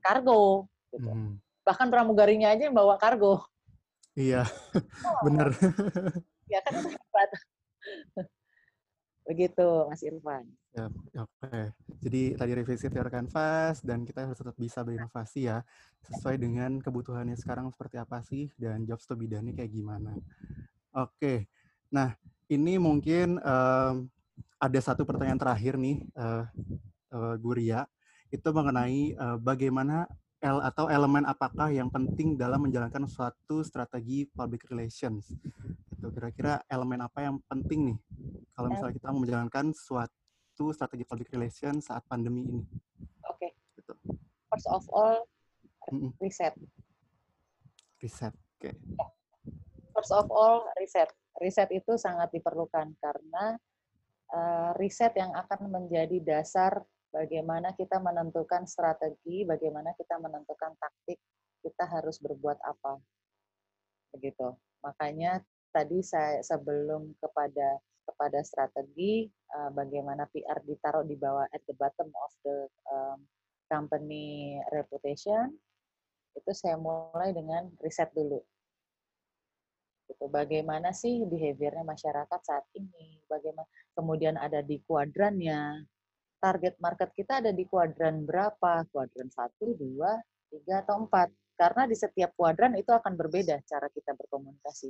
kargo gitu hmm bahkan pramugarinya aja yang bawa kargo. Iya, oh. benar. ya kan hebat. Begitu, Mas Irfan. Ya, oke. Okay. Jadi tadi revisi teori kanvas dan kita harus tetap bisa berinovasi ya sesuai dengan kebutuhannya sekarang seperti apa sih dan jobs to bidangnya kayak gimana. Oke. Okay. Nah, ini mungkin um, ada satu pertanyaan terakhir nih, uh, uh, Guria, itu mengenai uh, bagaimana L atau elemen apakah yang penting dalam menjalankan suatu strategi public relations? Itu kira-kira elemen apa yang penting nih kalau misalnya kita mau menjalankan suatu strategi public relations saat pandemi ini? Oke. Okay. Gitu. First of all, riset. Riset, oke. Okay. Ya. First of all, riset. Riset itu sangat diperlukan karena riset yang akan menjadi dasar bagaimana kita menentukan strategi, bagaimana kita menentukan taktik, kita harus berbuat apa. Begitu. Makanya tadi saya sebelum kepada kepada strategi uh, bagaimana PR ditaruh di bawah at the bottom of the um, company reputation itu saya mulai dengan riset dulu gitu bagaimana sih behaviornya masyarakat saat ini bagaimana kemudian ada di kuadrannya target market kita ada di kuadran berapa? Kuadran 1, 2, 3, atau 4. Karena di setiap kuadran itu akan berbeda cara kita berkomunikasi.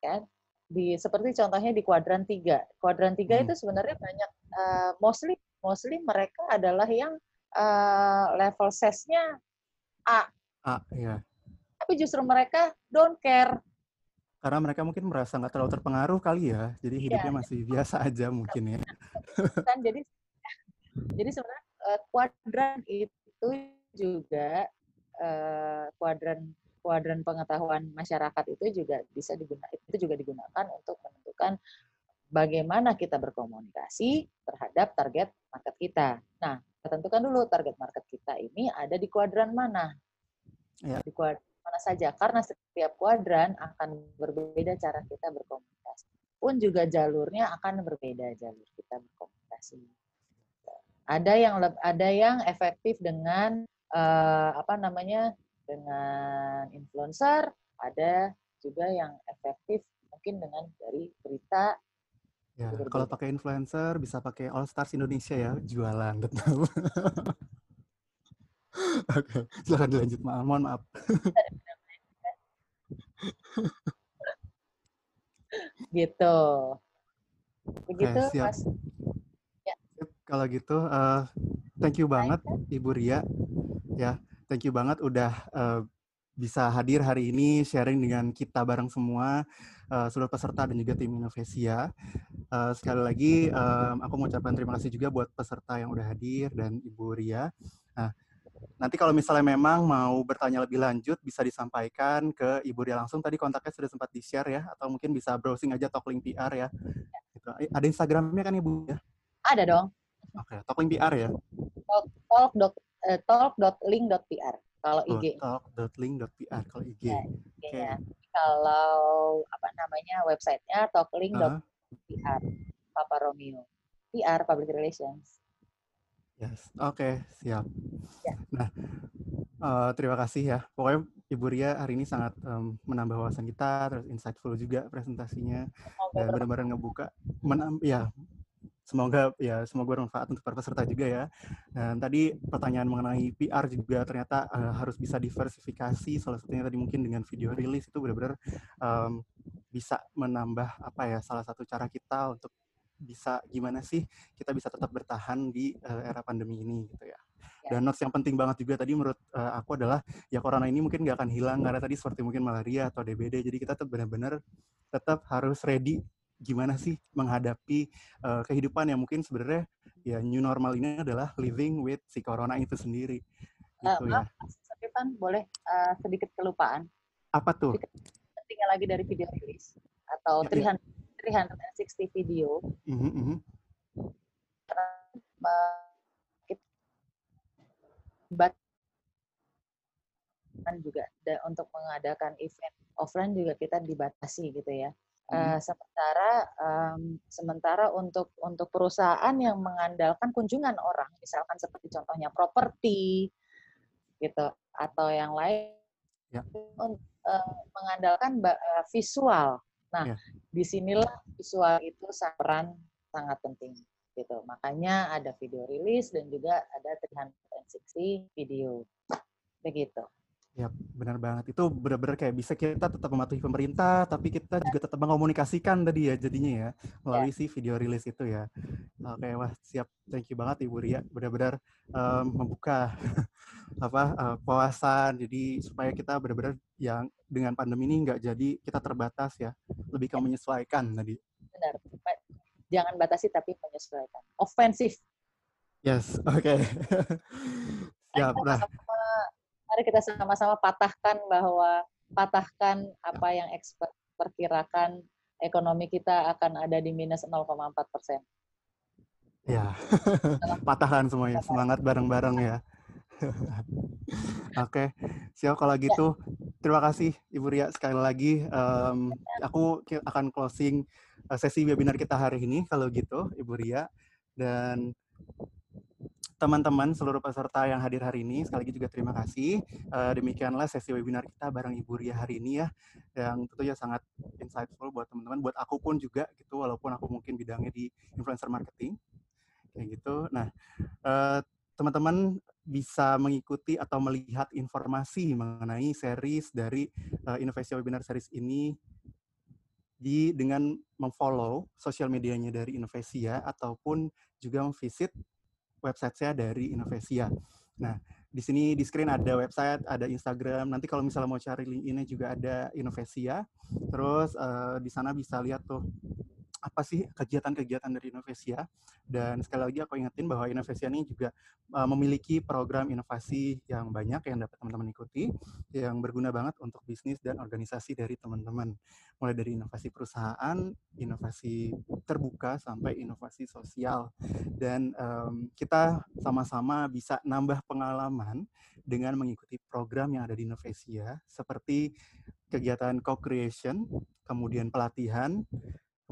Kan? Di, seperti contohnya di kuadran 3. Kuadran 3 hmm. itu sebenarnya banyak, uh, mostly, mostly mereka adalah yang uh, level sesnya A. A, ya. Tapi justru mereka don't care karena mereka mungkin merasa nggak terlalu terpengaruh kali ya, jadi iya. hidupnya ya. masih biasa aja mungkin ya. Kan jadi jadi sebenarnya uh, kuadran itu juga uh, kuadran kuadran pengetahuan masyarakat itu juga bisa digunakan itu juga digunakan untuk menentukan bagaimana kita berkomunikasi terhadap target market kita. Nah, tentukan dulu target market kita ini ada di kuadran mana. Ya. Di kuadran mana saja karena setiap kuadran akan berbeda cara kita berkomunikasi. Pun juga jalurnya akan berbeda jalur kita berkomunikasi. Ada yang ada yang efektif dengan uh, apa namanya dengan influencer ada juga yang efektif mungkin dengan dari berita. Ya, kalau pakai influencer bisa pakai All Stars Indonesia ya, jualan betul. Oke, silakan dilanjut. Maaf, mohon maaf. gitu. Begitu, Oke, siap. Mas. Ya. Kalau gitu, uh, thank you banget Ibu Ria. Ya, thank you banget udah uh, bisa hadir hari ini sharing dengan kita bareng semua uh, seluruh peserta dan juga tim Innovesia. Uh, sekali lagi um, aku mengucapkan terima kasih juga buat peserta yang udah hadir dan Ibu Ria. Nah, Nanti kalau misalnya memang mau bertanya lebih lanjut, bisa disampaikan ke Ibu Ria langsung. Tadi kontaknya sudah sempat di-share ya, atau mungkin bisa browsing aja Talklink PR ya. Gitu. Eh, ada Instagramnya kan Ibu ya? Ada dong. Oke, okay. Talklink PR ya? Talk, talk, dot, uh, talk.link.pr kalau IG. Oh, talk.link.pr kalau IG. Ya, okay. ya. Kalau apa namanya websitenya talklink.pr. Uh. Papa Romeo. PR, Public Relations. Yes, oke, okay, siap. Ya. Nah, uh, terima kasih ya. Pokoknya Ibu Ria hari ini sangat um, menambah wawasan kita, terus insightful juga presentasinya, dan benar-benar ngebuka, menam, ya, semoga ya semoga bermanfaat untuk para peserta juga ya. Dan tadi pertanyaan mengenai PR juga ternyata uh, harus bisa diversifikasi. Salah satunya tadi mungkin dengan video rilis itu benar-benar um, bisa menambah apa ya salah satu cara kita untuk bisa gimana sih kita bisa tetap bertahan di uh, era pandemi ini gitu ya. ya. Dan notes yang penting banget juga tadi menurut uh, aku adalah ya corona ini mungkin nggak akan hilang karena tadi seperti mungkin malaria atau DBD. Jadi kita tetap benar-benar tetap harus ready gimana sih menghadapi uh, kehidupan yang mungkin sebenarnya ya new normal ini adalah living with si corona itu sendiri. Gitu uh, ya. Tapi Pan, boleh uh, sedikit kelupaan. Apa tuh? Tinggal lagi dari video rilis atau ya, 300, ya. 360 video. Mm -hmm. kan juga untuk mengadakan event offline juga kita dibatasi gitu ya. Uh, sementara um, sementara untuk untuk perusahaan yang mengandalkan kunjungan orang, misalkan seperti contohnya properti, gitu, atau yang lain, ya. uh, mengandalkan uh, visual. Nah, ya. di sinilah visual itu peran sangat penting, gitu. Makanya ada video rilis dan juga ada 360 video, begitu. Ya, benar banget. Itu benar-benar kayak bisa kita tetap mematuhi pemerintah, tapi kita juga tetap mengomunikasikan tadi ya jadinya ya, melalui ya. si video rilis itu ya. Oke, wah siap. Thank you banget Ibu Ria. Benar-benar um, membuka apa uh. Jadi supaya kita benar-benar yang dengan pandemi ini nggak jadi kita terbatas ya, lebih ke menyesuaikan tadi. Benar. Jangan batasi tapi menyesuaikan. Ofensif. Yes, oke. Okay. Siap. Nah, mari kita sama-sama patahkan bahwa patahkan apa yang expert perkirakan ekonomi kita akan ada di minus 0,4 persen. Ya, patahkan semuanya. Semangat bareng-bareng ya. Oke, okay. siap kalau ya. gitu. Terima kasih Ibu Ria sekali lagi. Um, aku akan closing uh, sesi webinar kita hari ini kalau gitu, Ibu Ria. Dan teman-teman seluruh peserta yang hadir hari ini. Sekali lagi juga terima kasih. Uh, demikianlah sesi webinar kita bareng Ibu Ria hari ini ya, yang tentunya sangat insightful buat teman-teman, buat aku pun juga gitu, walaupun aku mungkin bidangnya di influencer marketing, kayak gitu. Nah, uh, teman-teman bisa mengikuti atau melihat informasi mengenai series dari uh, Webinar Series ini di dengan memfollow sosial medianya dari Innovesia ataupun juga memvisit website saya dari Innovesia. Nah, di sini di screen ada website, ada Instagram. Nanti kalau misalnya mau cari link ini juga ada Innovesia. Terus uh, di sana bisa lihat tuh apa sih kegiatan-kegiatan dari Innovesia dan sekali lagi aku ingetin bahwa Innovesia ini juga uh, memiliki program inovasi yang banyak yang dapat teman-teman ikuti yang berguna banget untuk bisnis dan organisasi dari teman-teman. Mulai dari inovasi perusahaan, inovasi terbuka sampai inovasi sosial. Dan um, kita sama-sama bisa nambah pengalaman dengan mengikuti program yang ada di Innovesia seperti kegiatan co-creation, kemudian pelatihan,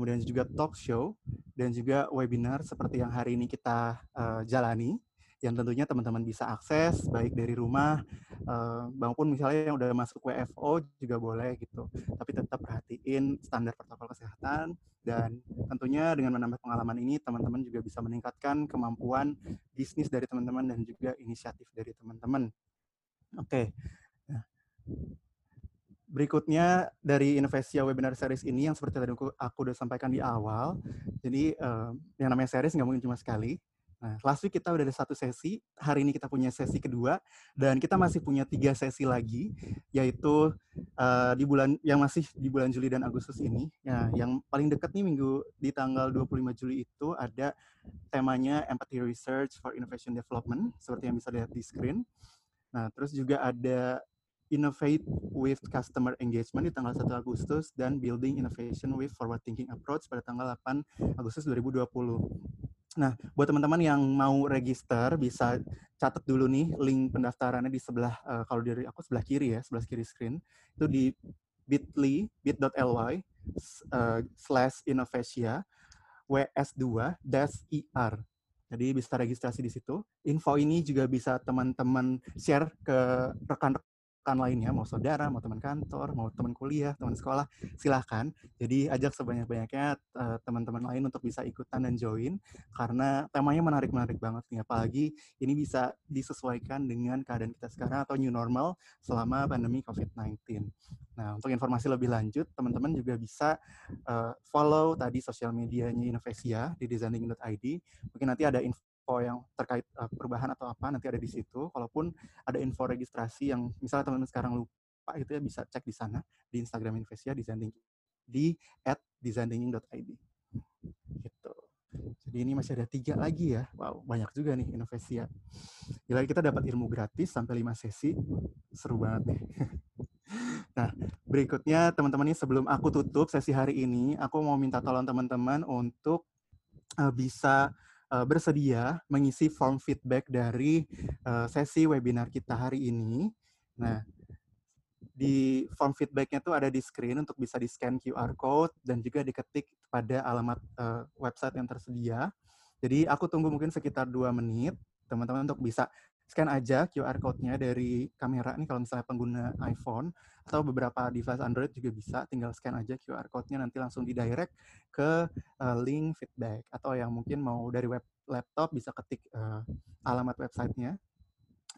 kemudian juga talk show, dan juga webinar seperti yang hari ini kita uh, jalani, yang tentunya teman-teman bisa akses baik dari rumah uh, maupun misalnya yang udah masuk WFO juga boleh gitu. Tapi tetap perhatiin standar protokol kesehatan dan tentunya dengan menambah pengalaman ini teman-teman juga bisa meningkatkan kemampuan bisnis dari teman-teman dan juga inisiatif dari teman-teman. Oke. Okay. Nah, berikutnya dari Investia Webinar Series ini yang seperti tadi aku, aku udah sampaikan di awal. Jadi uh, yang namanya series nggak mungkin cuma sekali. Nah, last week kita udah ada satu sesi, hari ini kita punya sesi kedua, dan kita masih punya tiga sesi lagi, yaitu uh, di bulan yang masih di bulan Juli dan Agustus ini. Ya, yang paling dekat nih minggu di tanggal 25 Juli itu ada temanya Empathy Research for Innovation Development, seperti yang bisa lihat di screen. Nah, terus juga ada Innovate with Customer Engagement di tanggal 1 Agustus dan Building Innovation with Forward Thinking Approach pada tanggal 8 Agustus 2020. Nah, buat teman-teman yang mau register bisa catat dulu nih link pendaftarannya di sebelah uh, kalau dari aku sebelah kiri ya, sebelah kiri screen. Itu di bit.ly bit.ly uh, slash innovatia ws2 dash ir. Jadi bisa registrasi di situ. Info ini juga bisa teman-teman share ke rekan-rekan rekan lainnya, mau saudara, mau teman kantor, mau teman kuliah, teman sekolah, silahkan. Jadi ajak sebanyak-banyaknya uh, teman-teman lain untuk bisa ikutan dan join karena temanya menarik-menarik banget nih. Apalagi ini bisa disesuaikan dengan keadaan kita sekarang atau new normal selama pandemi COVID-19. Nah, untuk informasi lebih lanjut, teman-teman juga bisa uh, follow tadi sosial medianya Innovesia di designing.id. Mungkin nanti ada info info yang terkait uh, perubahan atau apa nanti ada di situ. Kalaupun ada info registrasi yang misalnya teman-teman sekarang lupa gitu ya bisa cek di sana di Instagram Investia designing di at designing.id. Gitu. Jadi ini masih ada tiga lagi ya. Wow, banyak juga nih Investia. Gila kita dapat ilmu gratis sampai lima sesi. Seru banget nih. Nah, berikutnya teman-teman ini sebelum aku tutup sesi hari ini, aku mau minta tolong teman-teman untuk uh, bisa uh, bersedia mengisi form feedback dari uh, sesi webinar kita hari ini. Nah, di form feedbacknya tuh ada di screen untuk bisa di-scan QR code dan juga diketik pada alamat uh, website yang tersedia. Jadi aku tunggu mungkin sekitar dua menit teman-teman untuk bisa scan aja QR code-nya dari kamera nih kalau misalnya pengguna iPhone atau beberapa device Android juga bisa tinggal scan aja QR code-nya nanti langsung di direct ke uh, link feedback atau yang mungkin mau dari web laptop bisa ketik uh, alamat websitenya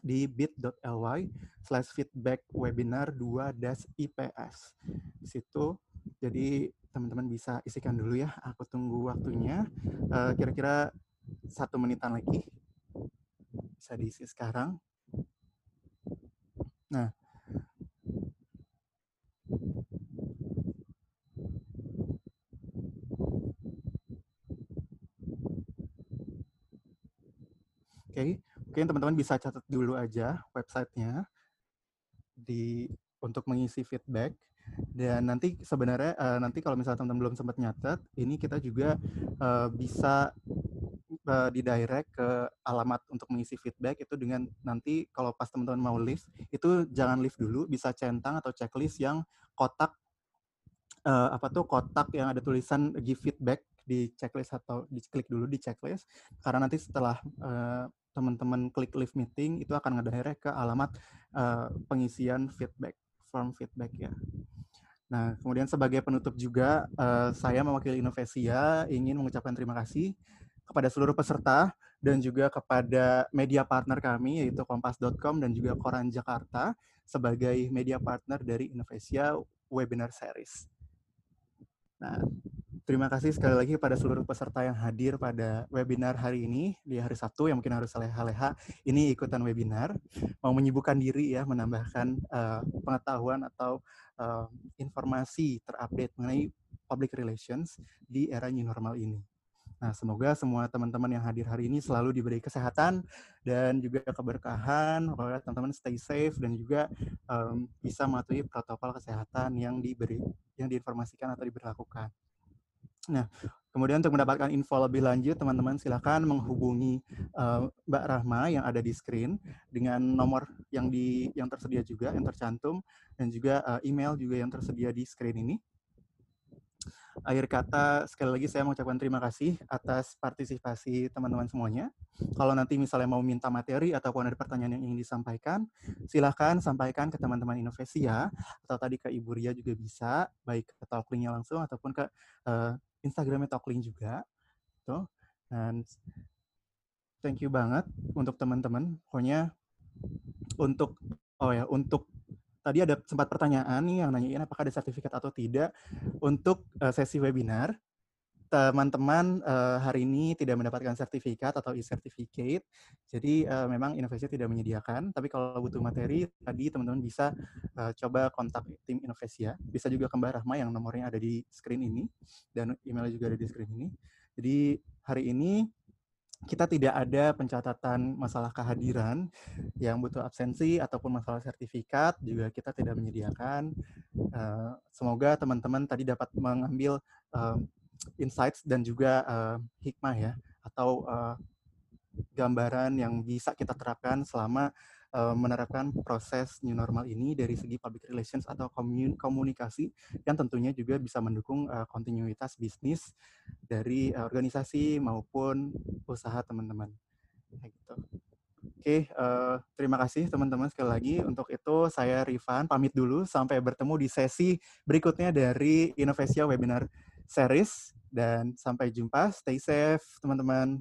di bit.ly slash feedback webinar 2 IPS. Di situ, jadi teman-teman bisa isikan dulu ya. Aku tunggu waktunya. Eh, kira-kira uh, satu menitan lagi bisa diisi sekarang. Nah, Oke, okay. mungkin teman-teman bisa catat dulu aja websitenya di untuk mengisi feedback. Dan nanti sebenarnya uh, nanti kalau misalnya teman-teman belum sempat nyatet, ini kita juga uh, bisa uh, di direct ke alamat untuk mengisi feedback itu dengan nanti kalau pas teman-teman mau lift itu jangan lift dulu bisa centang atau checklist yang kotak uh, apa tuh kotak yang ada tulisan give feedback di checklist atau diklik dulu di checklist. Karena nanti setelah uh, teman-teman klik live meeting itu akan ngedirect ke alamat uh, pengisian feedback form feedback ya. Nah, kemudian sebagai penutup juga, uh, saya mewakili Innovesia ingin mengucapkan terima kasih kepada seluruh peserta dan juga kepada media partner kami yaitu kompas.com dan juga Koran Jakarta sebagai media partner dari Indonesia Webinar Series. Nah, terima kasih sekali lagi kepada seluruh peserta yang hadir pada webinar hari ini di hari Sabtu yang mungkin harus leha-leha ini ikutan webinar mau menyibukkan diri ya menambahkan uh, pengetahuan atau uh, informasi terupdate mengenai public relations di era new normal ini. Nah, semoga semua teman-teman yang hadir hari ini selalu diberi kesehatan dan juga keberkahan. Pokoknya teman-teman stay safe dan juga um, bisa mematuhi protokol kesehatan yang diberi, yang diinformasikan atau diberlakukan. Nah, kemudian untuk mendapatkan info lebih lanjut, teman-teman silakan menghubungi uh, Mbak Rahma yang ada di screen dengan nomor yang di yang tersedia juga yang tercantum dan juga uh, email juga yang tersedia di screen ini akhir kata sekali lagi saya mengucapkan terima kasih atas partisipasi teman-teman semuanya. Kalau nanti misalnya mau minta materi ataupun ada pertanyaan yang ingin disampaikan, silahkan sampaikan ke teman-teman Innovesia atau tadi ke Ibu Ria juga bisa, baik ke Talklingnya langsung ataupun ke uh, Instagramnya Talkling juga. Tuh. Dan thank you banget untuk teman-teman. Pokoknya untuk oh ya untuk tadi ada sempat pertanyaan nih yang nanyain apakah ada sertifikat atau tidak untuk uh, sesi webinar. Teman-teman uh, hari ini tidak mendapatkan sertifikat atau e-certificate, jadi uh, memang inovasi tidak menyediakan. Tapi kalau butuh materi, tadi teman-teman bisa uh, coba kontak tim Innovesia. Bisa juga ke Mbak Rahma yang nomornya ada di screen ini, dan emailnya juga ada di screen ini. Jadi hari ini kita tidak ada pencatatan masalah kehadiran yang butuh absensi ataupun masalah sertifikat juga kita tidak menyediakan. Uh, semoga teman-teman tadi dapat mengambil uh, insights dan juga uh, hikmah ya atau uh, gambaran yang bisa kita terapkan selama uh, menerapkan proses new normal ini dari segi public relations atau komunikasi yang tentunya juga bisa mendukung uh, kontinuitas bisnis dari uh, organisasi maupun usaha teman-teman. Gitu. Oke, uh, terima kasih teman-teman sekali lagi. Untuk itu saya Rifan pamit dulu sampai bertemu di sesi berikutnya dari Innovasia Webinar Series dan sampai jumpa. Stay safe teman-teman.